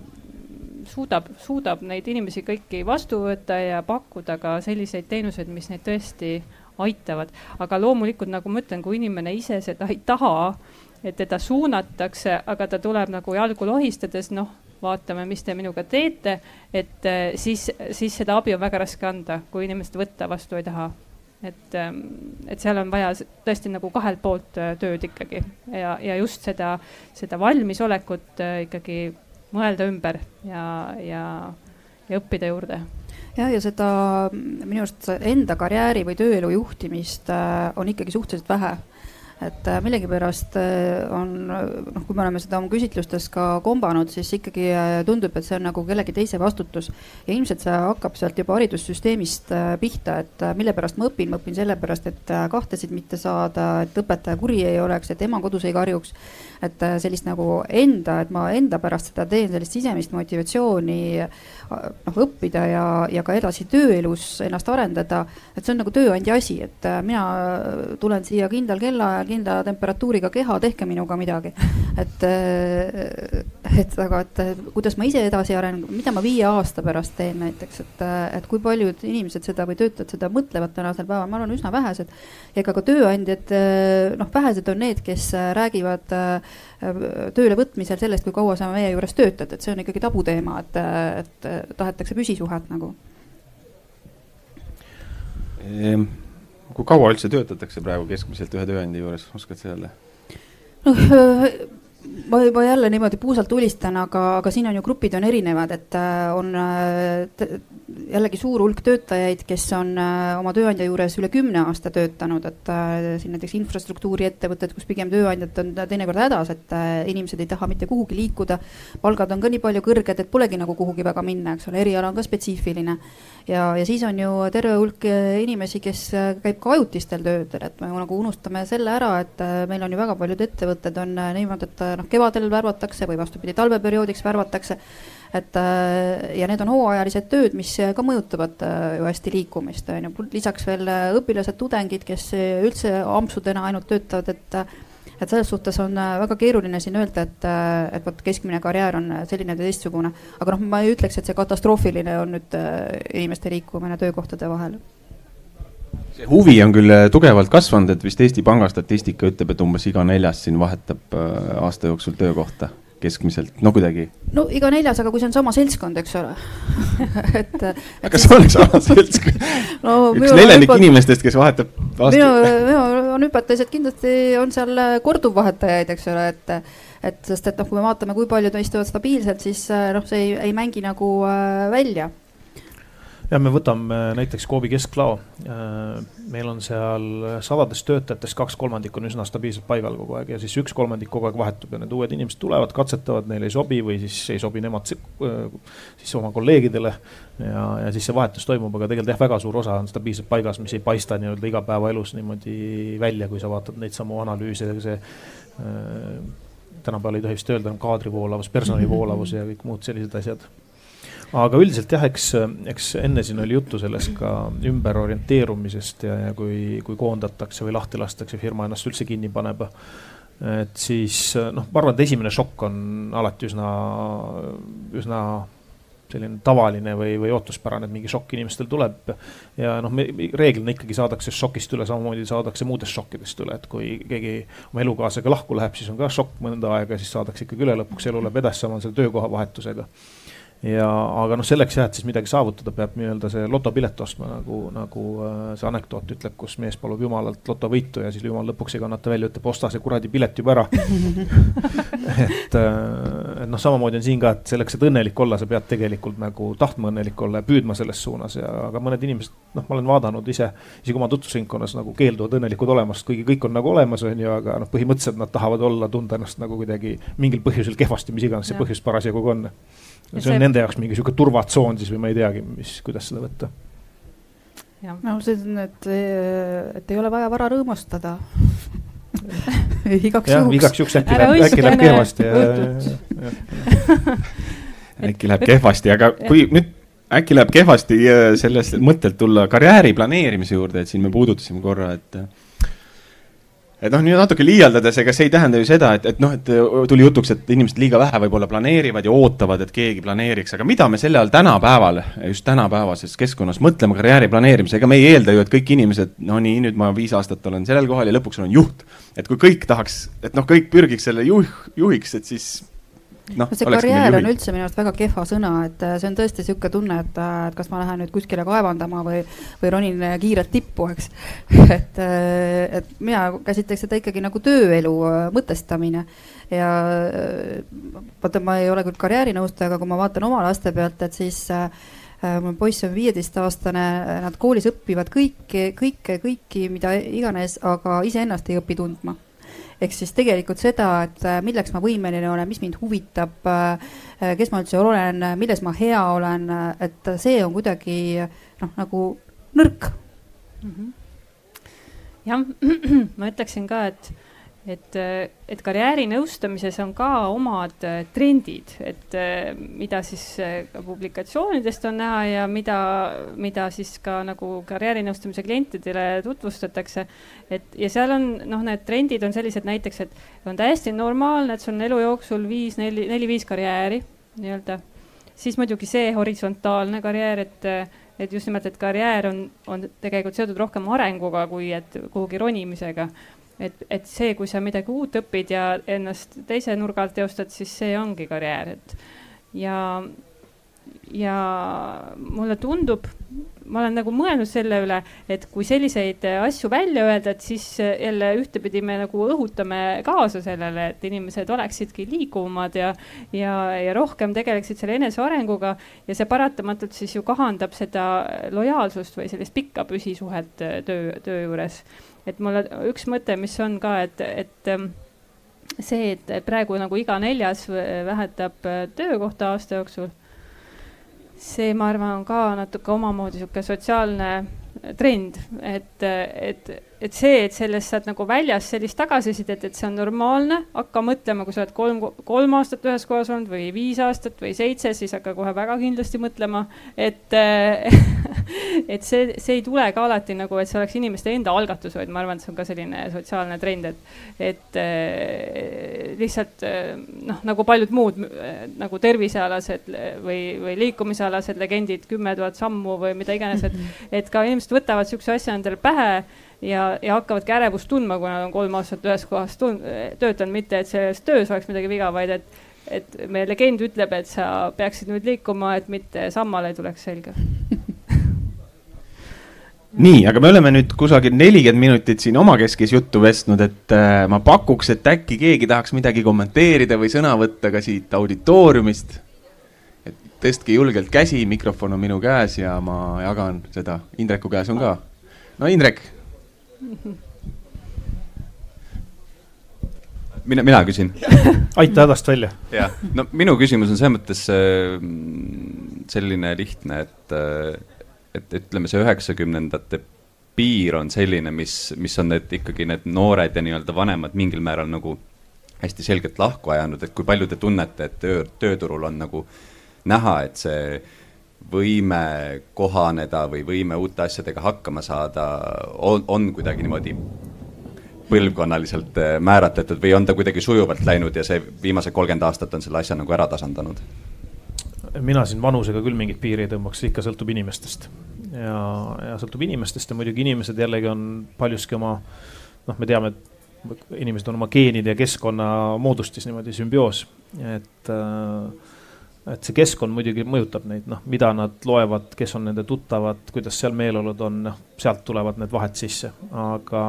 suudab, suudab neid inimesi kõiki vastu võtta ja pakkuda ka selliseid teenuseid, mis neid tõesti aitavad. aga loomulikult, nagu ma ütlen, kui inimene ise seda ei taha, et teda suunatakse, aga ta tuleb nagu jalgu lohistades, noh, vaatame, mis te minuga teete, et eh, siis, siis seda abi on väga raske anda, kui inimesed võtta vastu ei taha. Et, ehm, et seal on vaja tõesti nagu kahelt poolt eh, tööd ikkagi. Ja, ja just seda, seda valmisolekut eh, ikkagi mõelda ümber ja, ja, ja õppida juurde jah, ja seda minu arust enda karjääri või tööelu juhtimist äh, on ikkagi suhteliselt vähe et äh, millegipärast äh, on, noh, kui me oleme seda oma küsitlustes ka kombanud, siis ikkagi tundub, et see on nagu kellegi teise vastutus. ja ilmselt see hakkab sealt juba haridussüsteemist pihta, et mille pärast ma õpin, ma õpin sellepärast, et kahtesid mitte saada, et õpetaja kuri ei oleks, et ema kodus ei karjuks. et sellist nagu enda, et ma enda pärast seda teen, sellist sisemist motivatsiooni noh, õppida ja, ja ka edasi tööelus ennast arendada. et see on nagu tööandja asi, et äh, mina tulen siia kindlal kellaajal, kindla temperatuuriga keha, tehke minuga midagi. et, äh, et aga, et kuidas ma ise edasi arenen, mida ma viie aasta pärast teen näiteks, et, et kui paljud inimesed seda või töötajad seda mõtlevad tänasel päeval, ma arvan, üsna vähesed. ega ka tööandjad, noh, vähesed on need, kes räägivad tööle võtmisel sellest, kui kaua sa meie juures töötad, et see on ikkagi tabuteema, et, et tahetakse püsisuhet nagu. Ehm, kui kaua üldse töötatakse praegu keskmiselt ühe tööandja juures, oskad sa öelda? noh, ma juba jälle niimoodi puusalt tulistan, aga, aga siin on ju grupid on erinevad, et äh, on äh, jällegi suur hulk töötajaid, kes on äh, oma tööandja juures üle kümne aasta töötanud, et siin näiteks infrastruktuuriettevõtted, kus pigem tööandjad on teinekord hädas, et inimesed ei taha mitte kuhugi liikuda. palgad on ka nii palju kõrged, et polegi nagu kuhugi väga minna, eks ole, eriala on ka spetsiifiline ja, ja siis on ju terve hulk äh, inimesi, kes äh, käib ka ajutistel töödel, et me nagu unustame selle ära, et äh, meil on ju väga paljud ettevõtted on niimoodi, et noh, kevadel värvatakse või vastupidi, talveperioodiks värvatakse. Et ja need on hooajalised tööd, mis ka mõjutavad ju hästi liikumist, on ju, lisaks veel õpilased, tudengid, kes üldse ampsudena ainult töötavad, et et selles suhtes on äh, väga keeruline siin öelda, et, äh, et vot keskmine karjäär on äh, selline või teistsugune. aga noh, ma ei ütleks, et see katastroofiline on nüüd inimeste liikumine töökohtade vahel. see huvi on küll äh, tugevalt kasvanud, et vist Eesti Panga statistika ütleb, et umbes iga neljas siin vahetab äh, aasta jooksul töökohta keskmiselt, no kuidagi. no iga neljas, aga kui see on sama seltskond, eks ole et, et. kas see oleks sama seltskond no, üks neljandik hüpot... inimestest, kes vahetab aasta. minu, minu on hüpotees, et kindlasti on seal korduvvahetajaid, eks ole, et et sest, et noh, kui me vaatame, kui paljud istuvad stabiilselt, siis noh, see ei, ei mängi nagu äh, välja ja me võtame näiteks Coopi kesklao. Äh, meil on seal sadadest töötajatest kaks kolmandikku on üsna stabiilselt paigal kogu aeg ja siis üks kolmandik kogu aeg vahetub ja need uued inimesed tulevad, katsetavad, neile ei sobi või siis ei sobi nemad äh, siis oma kolleegidele. ja, ja siis see vahetus toimub, aga tegelikult jah, väga suur osa on stabiilselt paigas, mis ei paista nii-öelda igapäevaelus niimoodi välja, kui sa vaatad neid samu analüüse, see äh, tänapäeval ei tohi vist öelda kaadri voolavus, personali voolavus ja kõik muud sellised asjad aga üldiselt jah, eks, eks enne siin oli juttu sellest ka ümberorienteerumisest ja, ja kui, kui koondatakse või lahti lastakse, firma ennast üldse kinni paneb. et siis noh, ma arvan, et esimene šokk on alati üsna, üsna selline tavaline või, või ootuspärane, et mingi šokk inimestel tuleb. ja noh, me reeglina ikkagi saadakse šokist üle, samamoodi saadakse muudest šokkidest üle, et kui keegi oma elukaaslasega lahku läheb, siis on ka šokk mõnda aega, siis saadakse ikkagi üle, lõpuks elu läheb edasi, sama on selle töökohavahetusega ja, aga noh, selleks jah, et siis midagi saavutada, peab nii-öelda see lotopilet ostma, nagu, nagu äh, see anekdoot ütleb, kus mees palub jumalalt lotovõitu ja siis jumal lõpuks ei kannata välja, ütleb osta see kuradi pilet juba ära. Et, äh, et noh, samamoodi on siin ka, et selleks, et õnnelik olla, sa pead tegelikult nagu tahtma õnnelik olla ja püüdma selles suunas ja, aga mõned inimesed, noh, ma olen vaadanud ise, isegi oma tutvusringkonnas nagu keelduvad õnnelikud olemast, kuigi kõik on nagu olemas, on ju, aga noh, põhimõtteliselt nad tahavad olla, tunda ennast nagu kuidagi mingil põhjusel kehvasti, mis iganes see põhjus parasjagu on see on see... nende jaoks mingi sihuke turvatsoon siis või ma ei teagi, mis, kuidas seda võtta. no see on, et, et ei ole vaja vara rõõmustada igaks juhuks. igaks juhuks äkki läheb, äkki läheb kehvasti. äkki läheb kehvasti, aga kui nüüd äkki läheb kehvasti sellest mõttelt tulla karjääri planeerimise juurde, et siin me puudutasime korra, et et noh, nüüd natuke liialdades, ega see ei tähenda ju seda, et, et noh, et tuli jutuks, et inimesed liiga vähe võib-olla planeerivad ja ootavad, et keegi planeeriks, aga mida me selle all tänapäeval, just tänapäevases keskkonnas mõtleme karjääri planeerimise, ega me ei eelda ju, et kõik inimesed, no nii, nüüd ma viis aastat olen sellel kohal ja lõpuks olen juht. et kui kõik tahaks, et noh, kõik pürgiks selle juh, juhiks, et siis noh. see karjäär on üldse minu arust väga kehva sõna, et äh, see on tõesti niisugune tunne, et, äh, et kas ma lähen nüüd kuskile kaevandama või, või ronin äh, kiirelt tippu, eks. et, et mina käsitleks seda ikkagi nagu tööelu mõtestamine ja vaata, ma ei ole küll karjäärinõustaja, aga kui ma vaatan oma laste pealt, et siis mul poiss on viieteistaastane, nad koolis õpivad kõike, kõike, kõiki, mida iganes, aga iseennast ei õpi tundma ehk siis tegelikult seda, et äh, milleks ma võimeline olen, mis mind huvitab, äh, kes ma üldse olen, milles ma hea olen, et see on kuidagi noh, nagu nõrk mm. -hmm. jah, ma ütleksin ka, et et, et karjäärinõustamises on ka omad äh, trendid, et äh, mida siis äh, ka publikatsioonidest on näha ja mida, mida siis ka nagu karjäärinõustamise klientidele tutvustatakse. et ja seal on noh, need trendid on sellised näiteks, et on täiesti normaalne, et sul on elu jooksul viis, neli, neli-viis karjääri nii-öelda. siis muidugi see horisontaalne karjäär, et et just nimelt, et karjäär on, on tegelikult seotud rohkem arenguga, kui et kuhugi ronimisega et, et see, kui sa midagi uut õpid ja ennast teise nurga alt teostad, siis see ongi karjäär, et ja, ja mulle tundub, ma olen nagu mõelnud selle üle, et kui selliseid asju välja öelda, et siis jälle ühtepidi me nagu õhutame kaasa sellele, et inimesed oleksidki liiguvamad ja, ja, ja rohkem tegeleksid selle enesearenguga ja see paratamatult siis ju kahandab seda lojaalsust või sellist pikka püsisuhet töö, töö juures et mulle üks mõte, mis on ka, et, et ähm, see, et praegu nagu iga neljas vähetab äh, töökohta aasta jooksul. see, ma arvan, on ka natuke omamoodi sihuke sotsiaalne trend, et, et, et see, et sellest saad nagu väljas sellist tagasisidet, et see on normaalne, hakka mõtlema, kui sa oled kolm, kolm aastat ühes kohas olnud või viis aastat või seitse, siis hakka kohe väga kindlasti mõtlema, et et see, see ei tule ka alati nagu, et see oleks inimeste enda algatus, vaid ma arvan, et see on ka selline sotsiaalne trend, et, et lihtsalt noh, nagu paljud muud nagu tervisealased või, või liikumisalased legendid, kümme tuhat sammu või mida iganes, et, mhm. et ka inimesed võtavad sihukese asja endale pähe ja, ja hakkavadki ärevust tundma, kui nad on kolm aastat ühes kohas töötanud, mitte et selles töös oleks midagi viga, vaid et et meie legend ütleb, et sa peaksid nüüd liikuma, et mitte sammal ei tuleks selga nii, aga me oleme nüüd kusagil nelikümmend minutit siin omakeskis juttu vestnud, et äh, ma pakuks, et äkki keegi tahaks midagi kommenteerida või sõna võtta ka siit auditooriumist. et tõstke julgelt käsi, mikrofon on minu käes ja ma jagan seda. Indreku käes on ka. no Indrek mina, mina küsin aita hädast välja. jah, no minu küsimus on selles mõttes äh, selline lihtne, et, äh, et ütleme, see üheksakümnendate piir on selline, mis, mis on need ikkagi need noored ja nii-öelda vanemad mingil määral nagu hästi selgelt lahku ajanud, et kui palju te tunnete, et töö, tööturul on nagu näha, et see võime kohaneda või võime uute asjadega hakkama saada on, on kuidagi niimoodi põlvkonnaliselt äh, määratletud või on ta kuidagi sujuvalt läinud ja see viimased kolmkümmend aastat on selle asja nagu ära tasandanud? mina siin vanusega küll mingit piiri ei tõmbaks, ikka sõltub inimestest. ja, ja sõltub inimestest ja muidugi inimesed jällegi on paljuski oma, noh, me teame, et inimesed on oma geenide ja keskkonna moodustis niimoodi sümbioos, et äh, et see keskkond muidugi mõjutab neid, noh, mida nad loevad, kes on nende tuttavad, kuidas seal meeleolud on, noh, sealt tulevad need vahed sisse, aga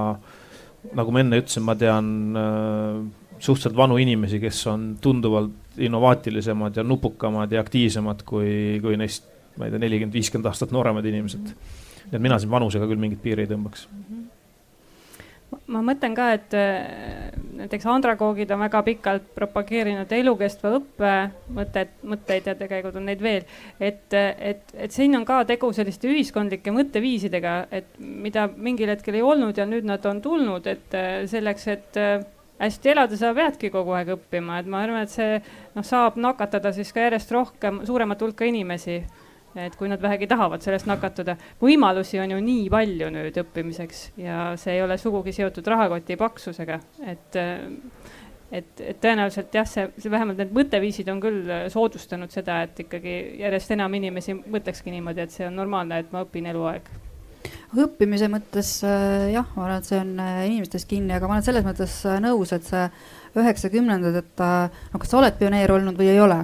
nagu ma enne ütlesin, ma tean äh, suhteliselt vanu inimesi, kes on tunduvalt innovaatilisemad ja nupukamad ja aktiivsemad kui, kui neist, ma ei tea, nelikümmend, viiskümmend aastat nooremad inimesed. nii et mina siin vanusega küll mingit piiri ei tõmbaks mm. -hmm ma mõtlen ka, et äh, näiteks andragoogid on väga pikalt propageerinud elukestva õppe mõtted, mõtteid ja tegelikult on neid veel. et, et, et siin on ka tegu selliste ühiskondlike mõtteviisidega, et mida mingil hetkel ei olnud ja nüüd nad on tulnud, et äh, selleks, et äh, hästi elada, sa peadki kogu aeg õppima, et ma arvan, et see noh, saab nakatada siis ka järjest rohkem, suuremat hulka inimesi et kui nad vähegi tahavad sellest nakatuda. võimalusi on ju nii palju nüüd õppimiseks ja see ei ole sugugi seotud rahakoti paksusega, et et, et tõenäoliselt jah, see, see vähemalt need mõtteviisid on küll soodustanud seda, et ikkagi järjest enam inimesi mõtlekski niimoodi, et see on normaalne, et ma õpin eluaeg. Õppimise mõttes äh, jah, ma arvan, et see on äh, inimestes kinni, aga ma olen selles mõttes äh, nõus, et see üheksakümnendad, et no kas sa oled pioneer olnud või ei ole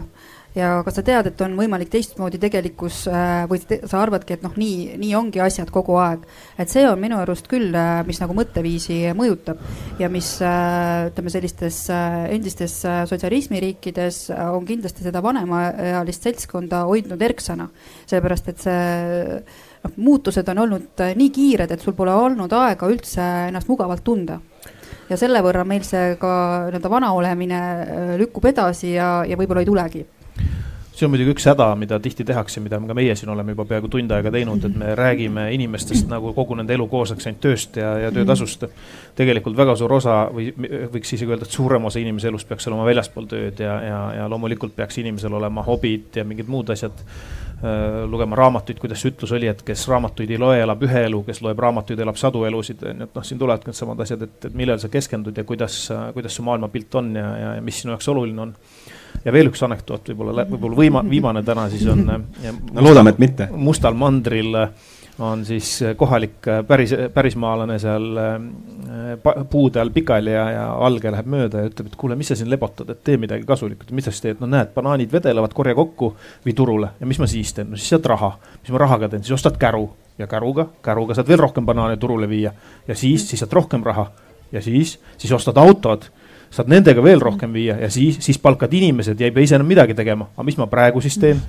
ja kas sa tead, et on võimalik teistmoodi tegelikkus äh, või te, sa arvadki, et noh, nii, nii ongi asjad kogu aeg. et see on minu arust küll, äh, mis nagu mõtteviisi mõjutab ja mis äh, ütleme, sellistes endistes sotsialismiriikides on kindlasti seda vanemaealist seltskonda hoidnud erksana. sellepärast, et see noh, muutused on olnud nii kiired, et sul pole olnud aega üldse ennast mugavalt tunda ja selle võrra meil see ka nii-öelda vana olemine lükkub edasi ja, ja võib-olla ei tulegi see on muidugi üks häda, mida tihti tehakse, mida ka meie siin oleme juba peaaegu tund aega teinud, et me räägime inimestest nagu kogu nende elu koosneks ainult tööst ja, ja töötasust. tegelikult väga suur osa või võiks isegi öelda, et suurem osa inimese elust peaks olema väljaspool tööd ja, ja, ja loomulikult peaks inimesel olema hobid ja mingid muud asjad. Äh, lugema raamatuid, kuidas see ütlus oli, et kes raamatuid ei loe, elab ühe elu, kes loeb raamatuid, elab sadu elusid, on ju, et noh, siin tulevadki needsamad asjad, et, et millele sa keskendud ja kuidas, kuidas su maailmapilt on ja, ja, ja mis sinu jaoks oluline on ja veel üks anekdoot võib-olla, võib-olla võima-, viimane täna siis on. no loodame, et mitte. Mustal mandril äh, on siis äh, kohalik äh, päris, pärismaalane seal puude all pikali ja, ja alge läheb mööda ja ütleb, et kuule, mis sa siin lebotad, et tee midagi kasulikku, mis sa siis teed, no näed, banaanid vedelevad, korja kokku, vii turule ja mis ma siis teen, no siis saad raha. mis ma rahaga teen, siis ostad käru ja käruga, käruga saad veel rohkem banaane turule viia ja siis, siis saad rohkem raha ja siis, siis ostad autod saad nendega veel rohkem viia ja siis, siis palkad inimesed ja ei pea ise enam midagi tegema. aga mis ma praegu siis teen?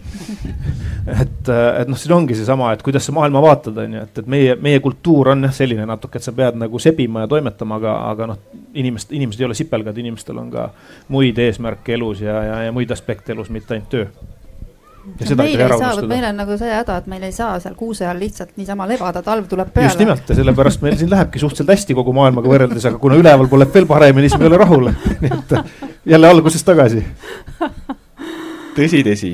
et, et noh, siin ongi seesama, et kuidas sa maailma vaatad, on ju, et, et meie, meie kultuur on jah selline natuke, et sa pead nagu sebima ja toimetama, aga, aga noh, inimest, inimesed ei ole sipelgad, inimestel on ka muid eesmärke elus ja, ja, ja muid aspekte elus, mitte ainult töö ja meil ei saa, vot meil on nagu see häda, et meil ei saa seal kuuse all lihtsalt niisama lebada, talv tuleb peale. just nimelt ja sellepärast meil siin lähebki suhteliselt hästi kogu maailmaga võrreldes, aga kuna üleval pole veel paremini, siis me ei ole rahul. nii et jälle algusest tagasi. tõsi, tõsi,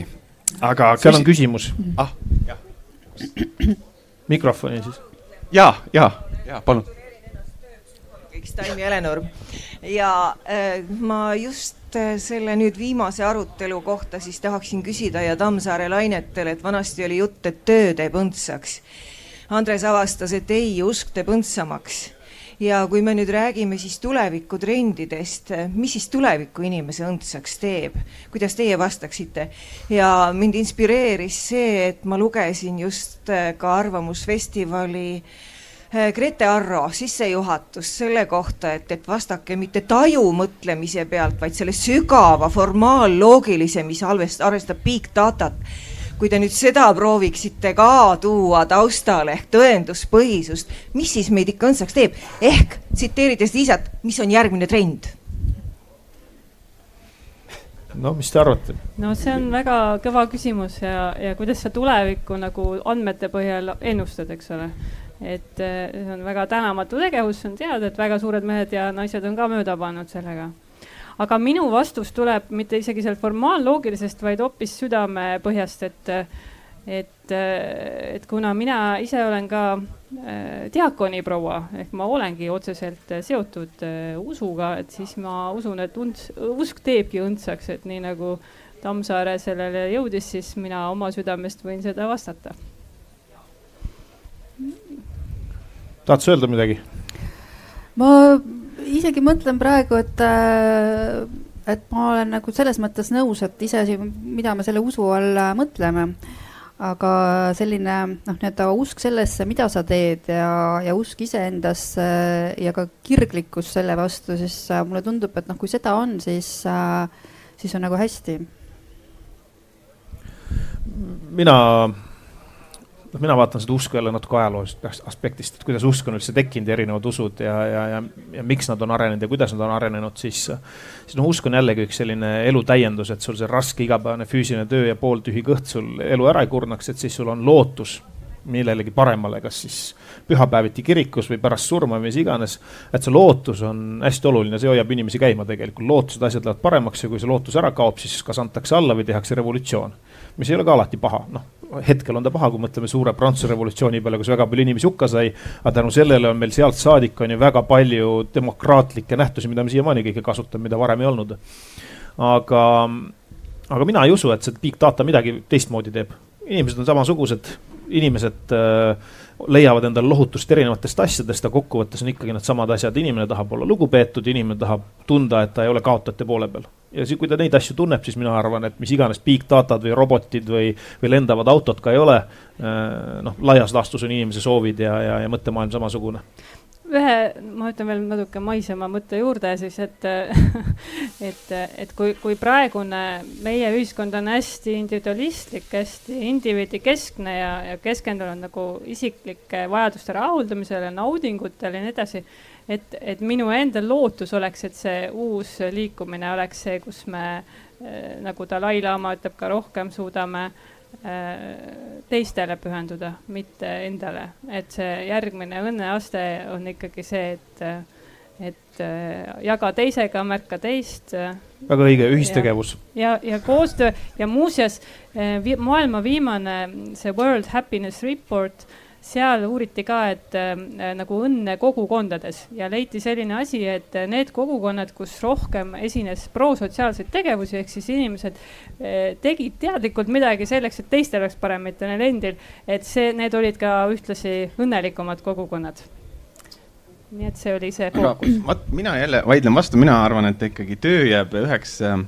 aga. seal on küsimus. ah, jah. mikrofoni siis. ja, ja, ja palun terviks, Taimi Helenurm. ja äh, ma just äh, selle nüüd viimase arutelu kohta siis tahaksin küsida ja Tammsaare lainetele, et vanasti oli jutt, et töö teeb õndsaks. Andres avastas, et ei, usk teeb õndsamaks ja kui me nüüd räägime siis tulevikutrendidest, mis siis tuleviku inimese õndsaks teeb, kuidas teie vastaksite? ja mind inspireeris see, et ma lugesin just äh, ka Arvamusfestivali äh, Grete Arro sissejuhatus selle kohta, et, et vastake mitte taju mõtlemise pealt, vaid selle sügava formaalloogilise, mis arvestab big datat kui te nüüd seda prooviksite ka tuua taustale ehk tõenduspõhisust, mis siis meid ikka õndsaks teeb, ehk tsiteerides Liisat, mis on järgmine trend? no mis te arvate? no see on väga kõva küsimus ja, ja kuidas sa tulevikku nagu andmete põhjal ennustad, eks ole. Et eh, see on väga tänamatu tegevus, see on teada, et väga suured mehed ja naised on ka mööda pannud sellega aga minu vastus tuleb mitte isegi sealt formaaloogilisest, vaid hoopis südamepõhjast, et, et, et kuna mina ise olen ka äh, diakoniproua ehk ma olengi otseselt seotud äh, usuga, et siis ma usun, et unts, usk teebki õndsaks, et nii nagu Tammsaare sellele jõudis, siis mina oma südamest võin seda vastata. Tahad sa öelda midagi? ma isegi mõtlen praegu, et, äh, et ma olen nagu selles mõttes nõus, et iseasi, mida me selle usu all äh, mõtleme. aga selline noh, nii-öelda usk sellesse, mida sa teed ja, ja usk iseendasse ja ka kirglikkus selle vastu, siis äh, mulle tundub, et noh, kui seda on, siis, siis on nagu hästi. mina noh, mina vaatan seda usku jälle natuke ajaloolisest aspektist, et kuidas usk on üldse tekkinud ja erinevad usud ja, ja, ja, ja miks nad on arenenud ja kuidas nad on arenenud, siis. siis noh, usk on jällegi üks selline elu täiendus, et sul see raske igapäevane füüsiline töö ja pooltühi kõht sul elu ära ei kurnaks, et siis sul on lootus millelegi paremale, kas siis pühapäeviti kirikus või pärast surma või mis iganes. et see lootus on hästi oluline, see hoiab inimesi käima tegelikult, lootused, asjad lähevad paremaks ja kui see lootus ära kaob, siis kas antakse alla või tehakse revolutsioon. mis ei ole ka alati paha, noh hetkel on ta paha, kui mõtleme suure Prantsuse revolutsiooni peale, kus väga palju inimesi hukka sai. aga tänu sellele on meil sealt saadik on ju väga palju demokraatlikke nähtusi, mida me siiamaani kõike kasutame, mida varem ei olnud. aga, aga mina ei usu, et see big data midagi teistmoodi teeb. inimesed on samasugused, inimesed äh, leiavad endale lohutust erinevatest asjadest, aga kokkuvõttes on ikkagi needsamad asjad, inimene tahab olla lugupeetud, inimene tahab tunda, et ta ei ole kaotajate poole peal. ja siis, kui ta neid asju tunneb, siis mina arvan, et mis iganes big datad või robotid või, või lendavad autod ka ei ole, äh, noh, laias laastus on inimese soovid ja, ja, ja mõttemaailm samasugune ühe, ma ütlen veel natuke maisema mõtte juurde siis, et et, et kui, kui praegune meie ühiskond on hästi individualistlik, hästi indiviidikeskne ja, ja keskendunud nagu isiklike vajaduste rahuldamisele, naudingutele ja nii edasi. et, et minu enda lootus oleks, et see uus liikumine oleks see, kus me eh, nagu Dalai-laama ütleb ka rohkem suudame äh, Äh, teistele pühenduda, mitte endale, et see järgmine õnneaste on ikkagi see, et, et äh, jaga teisega, märka teist. väga õige, ühistegevus. ja, ja, ja koostöö ja muuseas vi, maailma viimane see World Happiness Report seal uuriti ka, et äh, nagu õnne kogukondades ja leiti selline asi, et need kogukonnad, kus rohkem esines prosotsiaalseid tegevusi, ehk siis inimesed äh, tegid teadlikult midagi selleks, et teistel oleks parem, mitte neil endil. et see, need olid ka ühtlasi õnnelikumad kogukonnad nii et see oli see fookus. vot mina jälle vaidlen vastu, mina arvan, et ikkagi töö jääb üheks äh,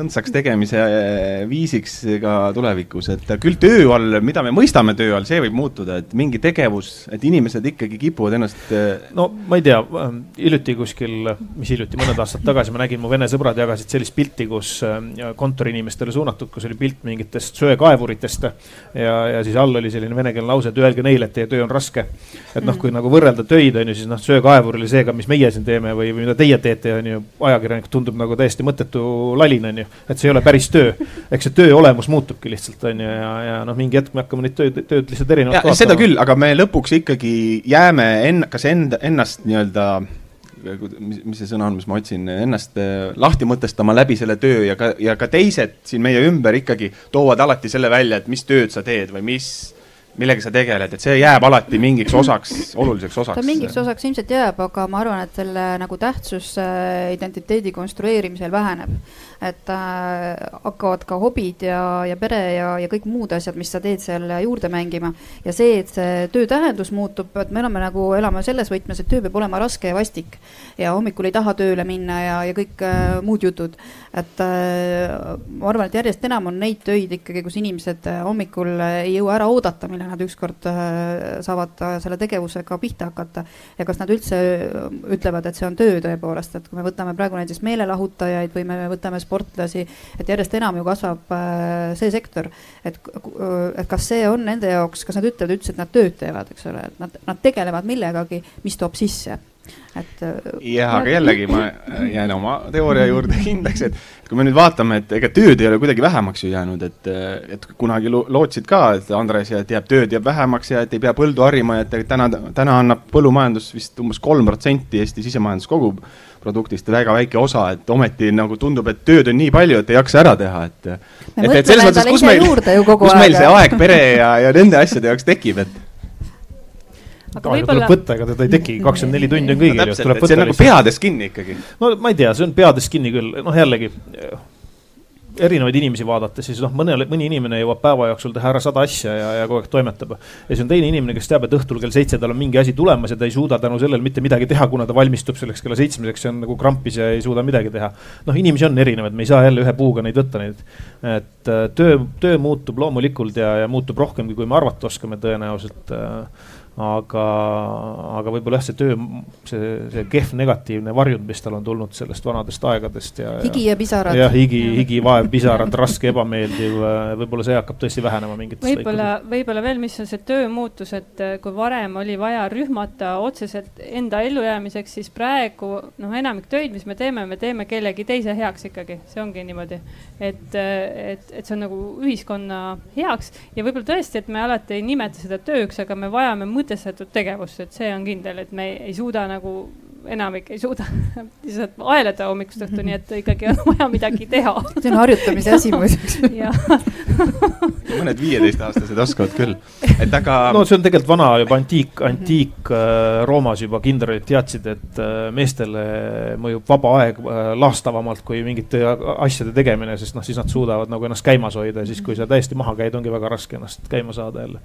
õndsaks tegemise eh, viisiks ka tulevikus, et küll töö all, mida me mõistame töö all, see võib muutuda, et mingi tegevus, et inimesed ikkagi kipuvad ennast. Eh, no ma ei tea, ähm, hiljuti kuskil, mis hiljuti, mõned aastad tagasi ma nägin, mu vene sõbrad jagasid sellist pilti, kus ähm, kontoriinimestele suunatud, kus oli pilt mingitest söekaevuritest. ja, ja siis all oli selline venekeelne lause, et öelge neile, et teie töö on raske. et noh, kui nagu võrrelda töid on ju, siis noh, söekaevur oli seega, mis meie siin teeme või, või mida teie teete, on ju, ajakirjanik tundub nagu täiesti mõttetu lalin on ju et see ei ole päris töö. eks see töö olemus muutubki lihtsalt, on ju, ja, ja noh, mingi hetk me hakkame neid tööd, tööd lihtsalt erinevalt vaatama. seda küll, aga me lõpuks ikkagi jääme enn-, kas enda, ennast nii-öelda mis, mis see sõna on, mis ma otsin, ennast eh, lahti mõtestama läbi selle töö ja ka, ja ka teised siin meie ümber ikkagi toovad alati selle välja, et mis tööd sa teed või mis millega sa tegeled, et see jääb alati mingiks osaks, oluliseks osaks? ta mingiks osaks ilmselt jääb, aga ma arvan, et selle nagu tähtsus äh, identiteedi konstrueerimisel väheneb. et äh, hakkavad ka hobid ja, ja pere ja, ja kõik muud asjad, mis sa teed seal juurde mängima. ja see, et see töö tähendus muutub, et me oleme nagu, elame selles võtmes, et töö peab olema raske ja vastik. ja hommikul ei taha tööle minna ja, ja kõik äh, muud jutud. Et äh, ma arvan, et järjest enam on neid töid ikkagi, kus inimesed äh, hommikul äh, ei jõua ära oodata, millal nad ükskord saavad selle tegevusega pihta hakata. ja kas nad üldse ütlevad, et see on töö tõepoolest, et kui me võtame praegu näiteks meelelahutajaid või me võtame sportlasi, et järjest enam ju kasvab see sektor. et, et kas see on nende jaoks, kas nad ütlevad üldse, et nad tööd teevad, eks ole, et nad, nad tegelevad millegagi, mis toob sisse et. jah, aga jällegi ma jään oma teooria juurde kindlaks, et kui me nüüd vaatame, et ega tööd ei ole kuidagi vähemaks ju jäänud, et, et kunagi lootsid ka, et Andres ja et jääb tööd jääb vähemaks ja et ei pea põldu harima et täna, täna annab põllumajandus vist umbes kolm protsenti Eesti sisemajandus koguproduktist, väga väike osa, et ometi nagu tundub, et tööd on nii palju, et ei jaksa ära teha, et. et, et selles mõttes, kus meil, kus meil see aeg pere ja, ja nende asjade jaoks tekib, et aga võib-olla. tuleb võtta, ega teda ei teki, kakskümmend neli tundi on kõigil no,. see on nagu peades kinni ikkagi. no ma ei tea, see on peades kinni küll, noh jällegi erinevaid inimesi vaadates, siis noh, mõnele, mõni inimene jõuab päeva jooksul teha ära sada asja ja, ja kogu aeg toimetab. ja siis on teine inimene, kes teab, et õhtul kell seitse tal on mingi asi tulemas ja ta ei suuda tänu sellele mitte midagi teha, kuna ta valmistub selleks kella seitsmeseks, see on nagu krampis ja ei suuda midagi teha. noh, inimesi on erinevaid, me ei saa jälle ühe puuga neid võtta neid. et äh, töö, töö muutub loomulikult ja, ja muutub rohkemgi, kui me arvata oskame tõenäoliselt äh, aga, aga võib-olla jah, see töö, see, see kehv negatiivne varjund, mis tal on tulnud sellest vanadest aegadest ja. higi ja pisarad. jah, higi, higi, vaev, pisarad, raske, ebameeldiv, võib-olla see hakkab tõesti vähenema mingites võib-olla, võib-olla veel, mis on see töömuutus, et äh, kui varem oli vaja rühmata otseselt enda ellujäämiseks, siis praegu noh, enamik töid, mis me teeme, me teeme kellegi teise heaks ikkagi, see ongi niimoodi. et, äh, et, et see on nagu ühiskonna heaks ja võib-olla tõesti, et me alati ei nimeta seda tööks, aga me vajame mõtet mõtestatud tegevust, et see on kindel, et me ei suuda nagu enamik ei suuda lihtsalt aeleda hommikust õhtuni, et ikkagi on vaja midagi teha. see on harjutamise asi muideks mõned viieteistaastased oskavad küll, et aga. no see on tegelikult vana juba antiik, antiik äh, Roomas juba kindralid teadsid, et äh, meestele mõjub vaba aeg äh, laastavamalt kui mingite asjade tegemine, sest noh, siis nad suudavad nagu ennast käimas hoida ja siis, kui sa täiesti maha käid, ongi väga raske ennast käima saada jälle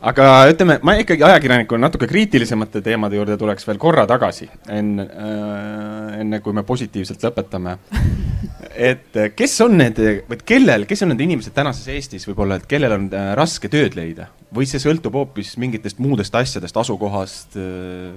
aga ütleme, ma ikkagi ajakirjanikuna natuke kriitilisemate teemade juurde tuleks veel korra tagasi, enne äh,, enne kui me positiivselt lõpetame. et kes on need, või kellel, kes on need inimesed tänases Eestis võib-olla, et kellel on äh, raske tööd leida või see sõltub hoopis mingitest muudest asjadest, asukohast äh,,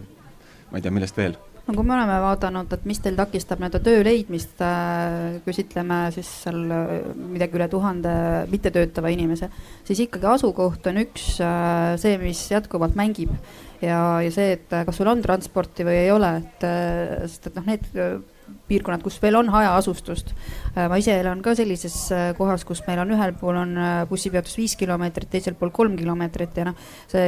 ma ei tea, millest veel no kui me oleme vaadanud, et mis teil takistab nii-öelda töö leidmist, äh, küsitleme siis seal äh, midagi üle tuhande mittetöötava inimese, siis ikkagi asukoht on üks äh, see, mis jätkuvalt mängib. Ja, ja see, et kas sul on transporti või ei ole, et sest et noh, need piirkonnad, kus veel on hajaasustust. Äh, ma ise elan ka sellises äh, kohas, kus meil on ühel pool on äh, bussipeatus viis kilomeetrit, teisel pool kolm kilomeetrit ja noh, see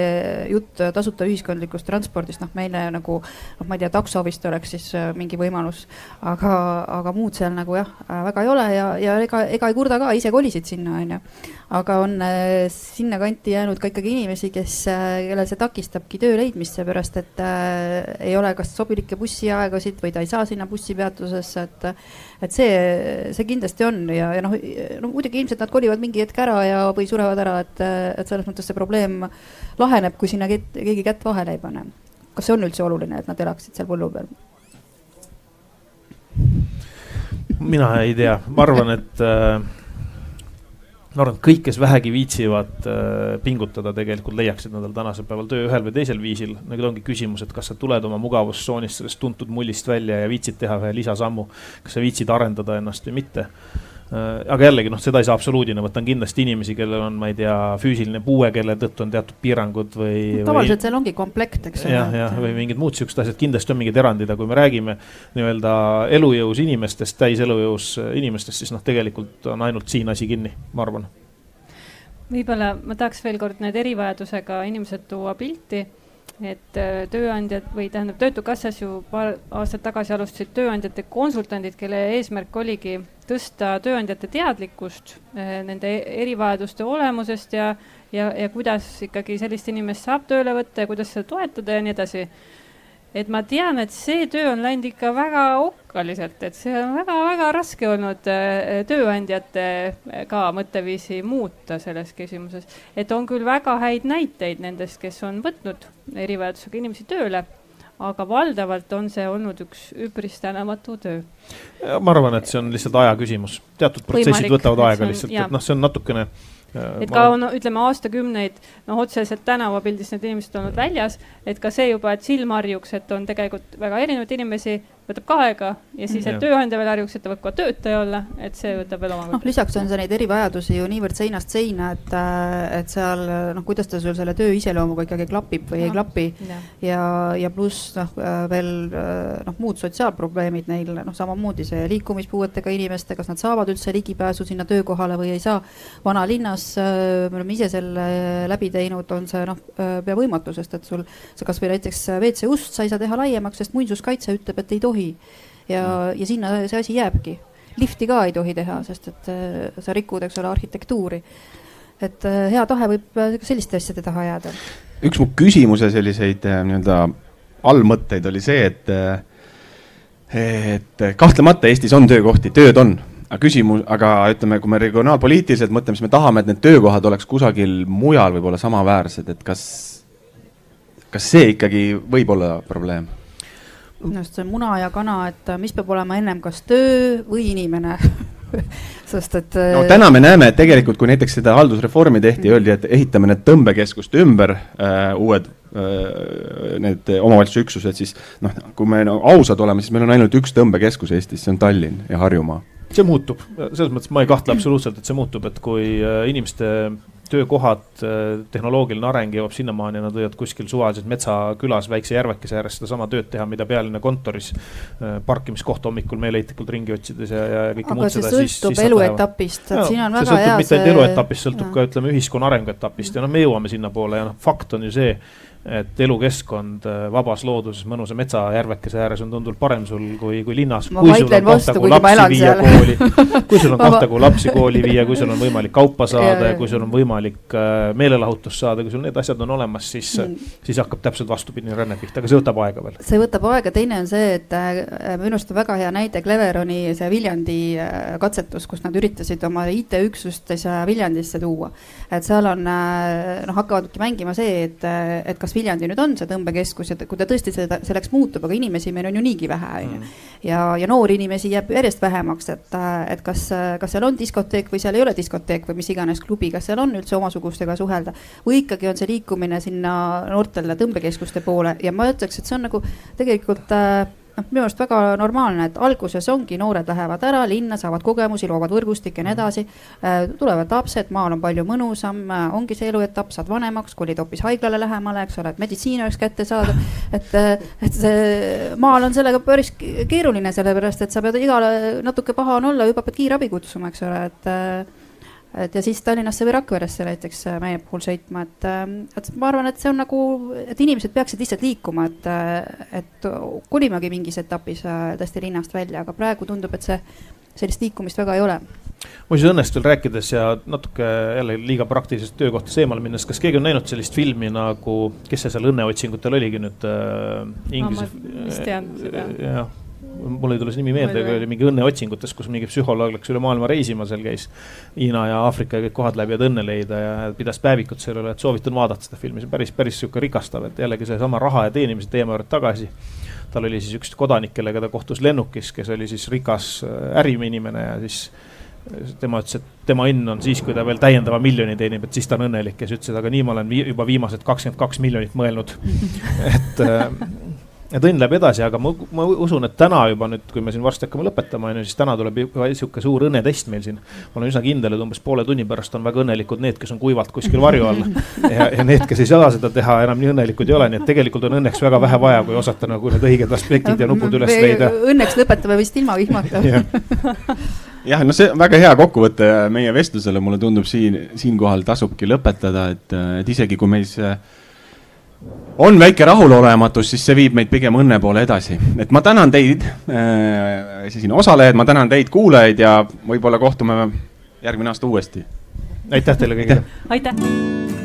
jutt tasuta ühiskondlikust transpordist, noh meile nagu noh, ma ei tea, takso vist oleks siis mingi võimalus, aga, aga muud seal nagu jah, väga ei ole ja, ja ega, ega ei kurda ka, ise kolisid sinna, onju. aga on sinnakanti jäänud ka ikkagi inimesi, kes, kellel see takistabki töö leidmist, seepärast et äh, ei ole kas sobilikke bussiaegasid või ta ei saa sinna bussipeatusesse teadusesse, et, et see, see kindlasti on ja, ja noh, no muidugi ilmselt nad kolivad mingi hetk ära ja, või surevad ära, et, et selles mõttes see probleem laheneb, kui sinna keegi kätt vahele ei pane. kas see on üldse oluline, et nad elaksid seal põllu peal? mina ei tea, ma arvan, et äh, ma arvan, et kõik, kes vähegi viitsivad äh, pingutada, tegelikult leiaksid endal tänasel päeval töö ühel või teisel viisil. nüüd ongi küsimus, et kas sa tuled oma mugavustsoonist, sellest tuntud mullist välja ja viitsid teha ühe lisasammu. kas sa viitsid arendada ennast või mitte aga jällegi noh, seda ei saa absoluudina võtta, on kindlasti inimesi, kellel on, ma ei tea, füüsiline puue, kelle tõttu on teatud piirangud või. tavaliselt või... seal ongi komplekt, eks ole. jah, jah, või mingid muud siuksed asjad, kindlasti on mingid erandid, aga kui me räägime nii-öelda elujõus inimestest, täiselujõus inimestest, siis noh, tegelikult on ainult siin asi kinni, ma arvan. võib-olla ma tahaks veel kord need erivajadusega inimesed tuua pilti et äh, tööandjad või tähendab, Töötukassas ju paar aastat tagasi alustasid tööandjate konsultandid, kelle eesmärk oligi tõsta tööandjate teadlikkust äh, nende erivajaduste olemusest ja, ja, ja kuidas ikkagi sellist inimest saab tööle võtta ja kuidas seda toetada ja nii edasi et ma tean, et see töö on läinud ikka väga okkaliselt, et see on väga-väga raske olnud äh, tööandjate äh, ka mõtteviisi muuta selles küsimuses. et on küll väga häid näiteid nendest, kes on võtnud erivajadusega inimesi tööle, aga valdavalt on see olnud üks üpris tänamatu töö. ma arvan, et see on lihtsalt aja küsimus, teatud protsessid Võimalik, võtavad aega on, lihtsalt, et noh, see on natukene et ka on, ütleme aastakümneid, noh, otseselt tänavapildis need inimesed olnud väljas, et ka see juba, et silm harjuks, et on tegelikult väga erinevaid inimesi võtab ka aega ja siis, et tööandja veel harjuks, et ta võib ka töötaja olla, et see võtab veel omakorda. noh, lisaks on see neid erivajadusi ju niivõrd seinast seina, et, äh, et seal noh, kuidas ta sul selle töö iseloomuga ikkagi klapib või no, ei klapi. ja, ja pluss noh, äh, veel äh, noh, muud sotsiaalprobleemid neil, noh, samamoodi see liikumispuuetega inimeste, kas nad saavad üldse ligipääsu sinna töökohale või ei saa. vanalinnas me oleme ise selle läbi teinud, on see noh, pea võimatu, sest et sul sa kasvõi näiteks WC ust sa ei saa teha laiemaks, sest muinsuskaitse ütleb, et ei tohi tohi. ja mm., ja sinna see asi jääbki. lifti ka ei tohi teha, sest et äh, sa rikud, eks ole, arhitektuuri. et äh, hea tahe võib äh, selliste asjade taha jääda. üks mu küsimuse selliseid nii-öelda allmõtteid oli see, et, et kahtlemata Eestis on töökohti, tööd on aga küsimus, aga ütleme, kui me regionaalpoliitiliselt mõtleme, siis me tahame, et need töökohad oleks kusagil mujal võib-olla samaväärsed, et kas, kas see ikkagi võib olla probleem? Minu arust see muna ja kana, et äh, mis peab olema ennem, kas töö või inimene sest et. no äh, täna me näeme, et tegelikult, kui näiteks seda haldusreformi tehti, öeldi, et ehitame need tõmbekeskuste ümber äh,, uued äh, need omavalitsusüksused, siis noh, kui me no, ausad oleme, siis meil on ainult üks tõmbekeskus Eestis, see on Tallinn ja Harjumaa. See muutub, selles mõttes ma ei kahtle absoluutselt, et see muutub, et kui äh, inimeste töökohad, äh, tehnoloogiline areng jõuab sinnamaani, nad võivad kuskil suvaliselt metsakülas väikse järvekese ääres sedasama tööd teha, mida pealinna kontoris äh, parkimiskohta hommikul meeleheitlikult ringi otsides ja, ja kõike muud seda. aga see sõltub eluetapist, et siin on väga hea mitte ainult eluetapist, sõltub ja. ka ütleme ühiskonna arenguetapist ja noh, me jõuame sinnapoole ja noh, fakt on ju see et elukeskkond äh, vabas looduses mõnusa metsajärvekese ääres on tunduvalt parem sul kui, kui linnas. ma vaidlen vastu, kuigi ma elan seal. kui sul on kahte kuu lapsi kooli viia, kui sul on võimalik kaupa saada ja kui sul on võimalik äh, meelelahutust saada, kui sul need asjad on olemas, siis mm., siis hakkab täpselt vastupidine ränne pihta, aga see võtab aega veel. see võtab aega, teine on see, et äh, minu arust on väga hea näide Cleveroni see Viljandi katsetus, kus nad üritasid oma IT-üksust Viljandisse tuua. et seal on noh, hakkavadki mängima see, et, et kas kas Viljandi nüüd on see tõmbekeskus ja kui ta tõesti seda, selleks muutub, aga inimesi meil on ju niigi vähe, on ju. Mm. ja, ja noori inimesi jääb järjest vähemaks, et, et kas, kas seal on diskoteek või seal ei ole diskoteek või mis iganes klubi, kas seal on üldse omasugustega suhelda. või ikkagi on see liikumine sinna noortele tõmbekeskuste poole ja ma ütleks, et see on nagu tegelikult äh, noh, minu arust väga normaalne, et alguses ongi, noored lähevad ära linna, saavad kogemusi, loovad võrgustikke ja nii edasi. Äh, tulevad lapsed, maal on palju mõnusam, äh, ongi see eluetapp, saad vanemaks, kolid hoopis haiglale lähemale, eks ole, et meditsiin oleks kättesaadav. et, äh, et see maal on sellega päris keeruline, sellepärast et sa pead igale, natuke paha on olla, juba pead kiirabi kutsuma, eks ole, et et ja siis Tallinnasse või Rakveresse näiteks äh, meie puhul sõitma, et, äh, et ma arvan, et see on nagu, et inimesed peaksid lihtsalt liikuma, et, äh, et kolimegi mingis etapis tõesti linnast välja, aga praegu tundub, et see, sellist liikumist väga ei ole muuseas õnnest veel rääkides ja natuke jälle liiga praktilisest töökohtast eemale minnes, kas keegi on näinud sellist filmi nagu, kes see seal õnneotsingutel oligi nüüd äh,? Inglise no,. ma vist tean seda. jah mul ei tule see nimi meelde, aga oli mingi õnneotsingutes, kus mingi psühholoog läks üle maailma reisima, seal käis Hiina ja Aafrika ja kõik kohad läbi, et õnne leida ja pidas päevikut selle üle, et soovitan vaadata seda filmi, see on päris, päris sihuke rikastav, et jällegi seesama raha ja teenimise teema juurde tagasi. tal oli siis üks kodanik, kellega ta kohtus lennukis, kes oli siis rikas äh, äriinimene ja siis äh, tema ütles, et tema õnn on siis, kui ta veel täiendava miljoni teenib, et siis ta on õnnelik ja siis ütles, et aga nii ma olen vi juba viimased kakskümmend kaks miljonit mõelnud. et äh, et õnn läheb edasi, aga ma, ma usun, et täna juba nüüd, kui me siin varsti hakkame lõpetama, on ju, siis täna tuleb juba sihuke suur õnnetest meil siin. ma olen üsna kindel, et umbes poole tunni pärast on väga õnnelikud need, kes on kuivalt kuskil varju all. ja, ja need, kes ei saa seda teha, enam nii õnnelikud ei ole, nii et tegelikult on õnneks väga vähe vaja, kui osata nagu need õiged aspektid ja nupud üles leida. Õnneks lõpetame vist ilma vihmata jah, no see on väga hea kokkuvõte meie vestlusele, mulle tundub siin, siinkohal tasubki lõpetada, et, et isegi kui meis on väike rahulolematus, siis see viib meid pigem õnne poole edasi. et ma tänan teid äh,, siin osalejad, ma tänan teid, kuulajaid ja võib-olla kohtume järgmine aasta uuesti. aitäh teile kõigile. aitäh.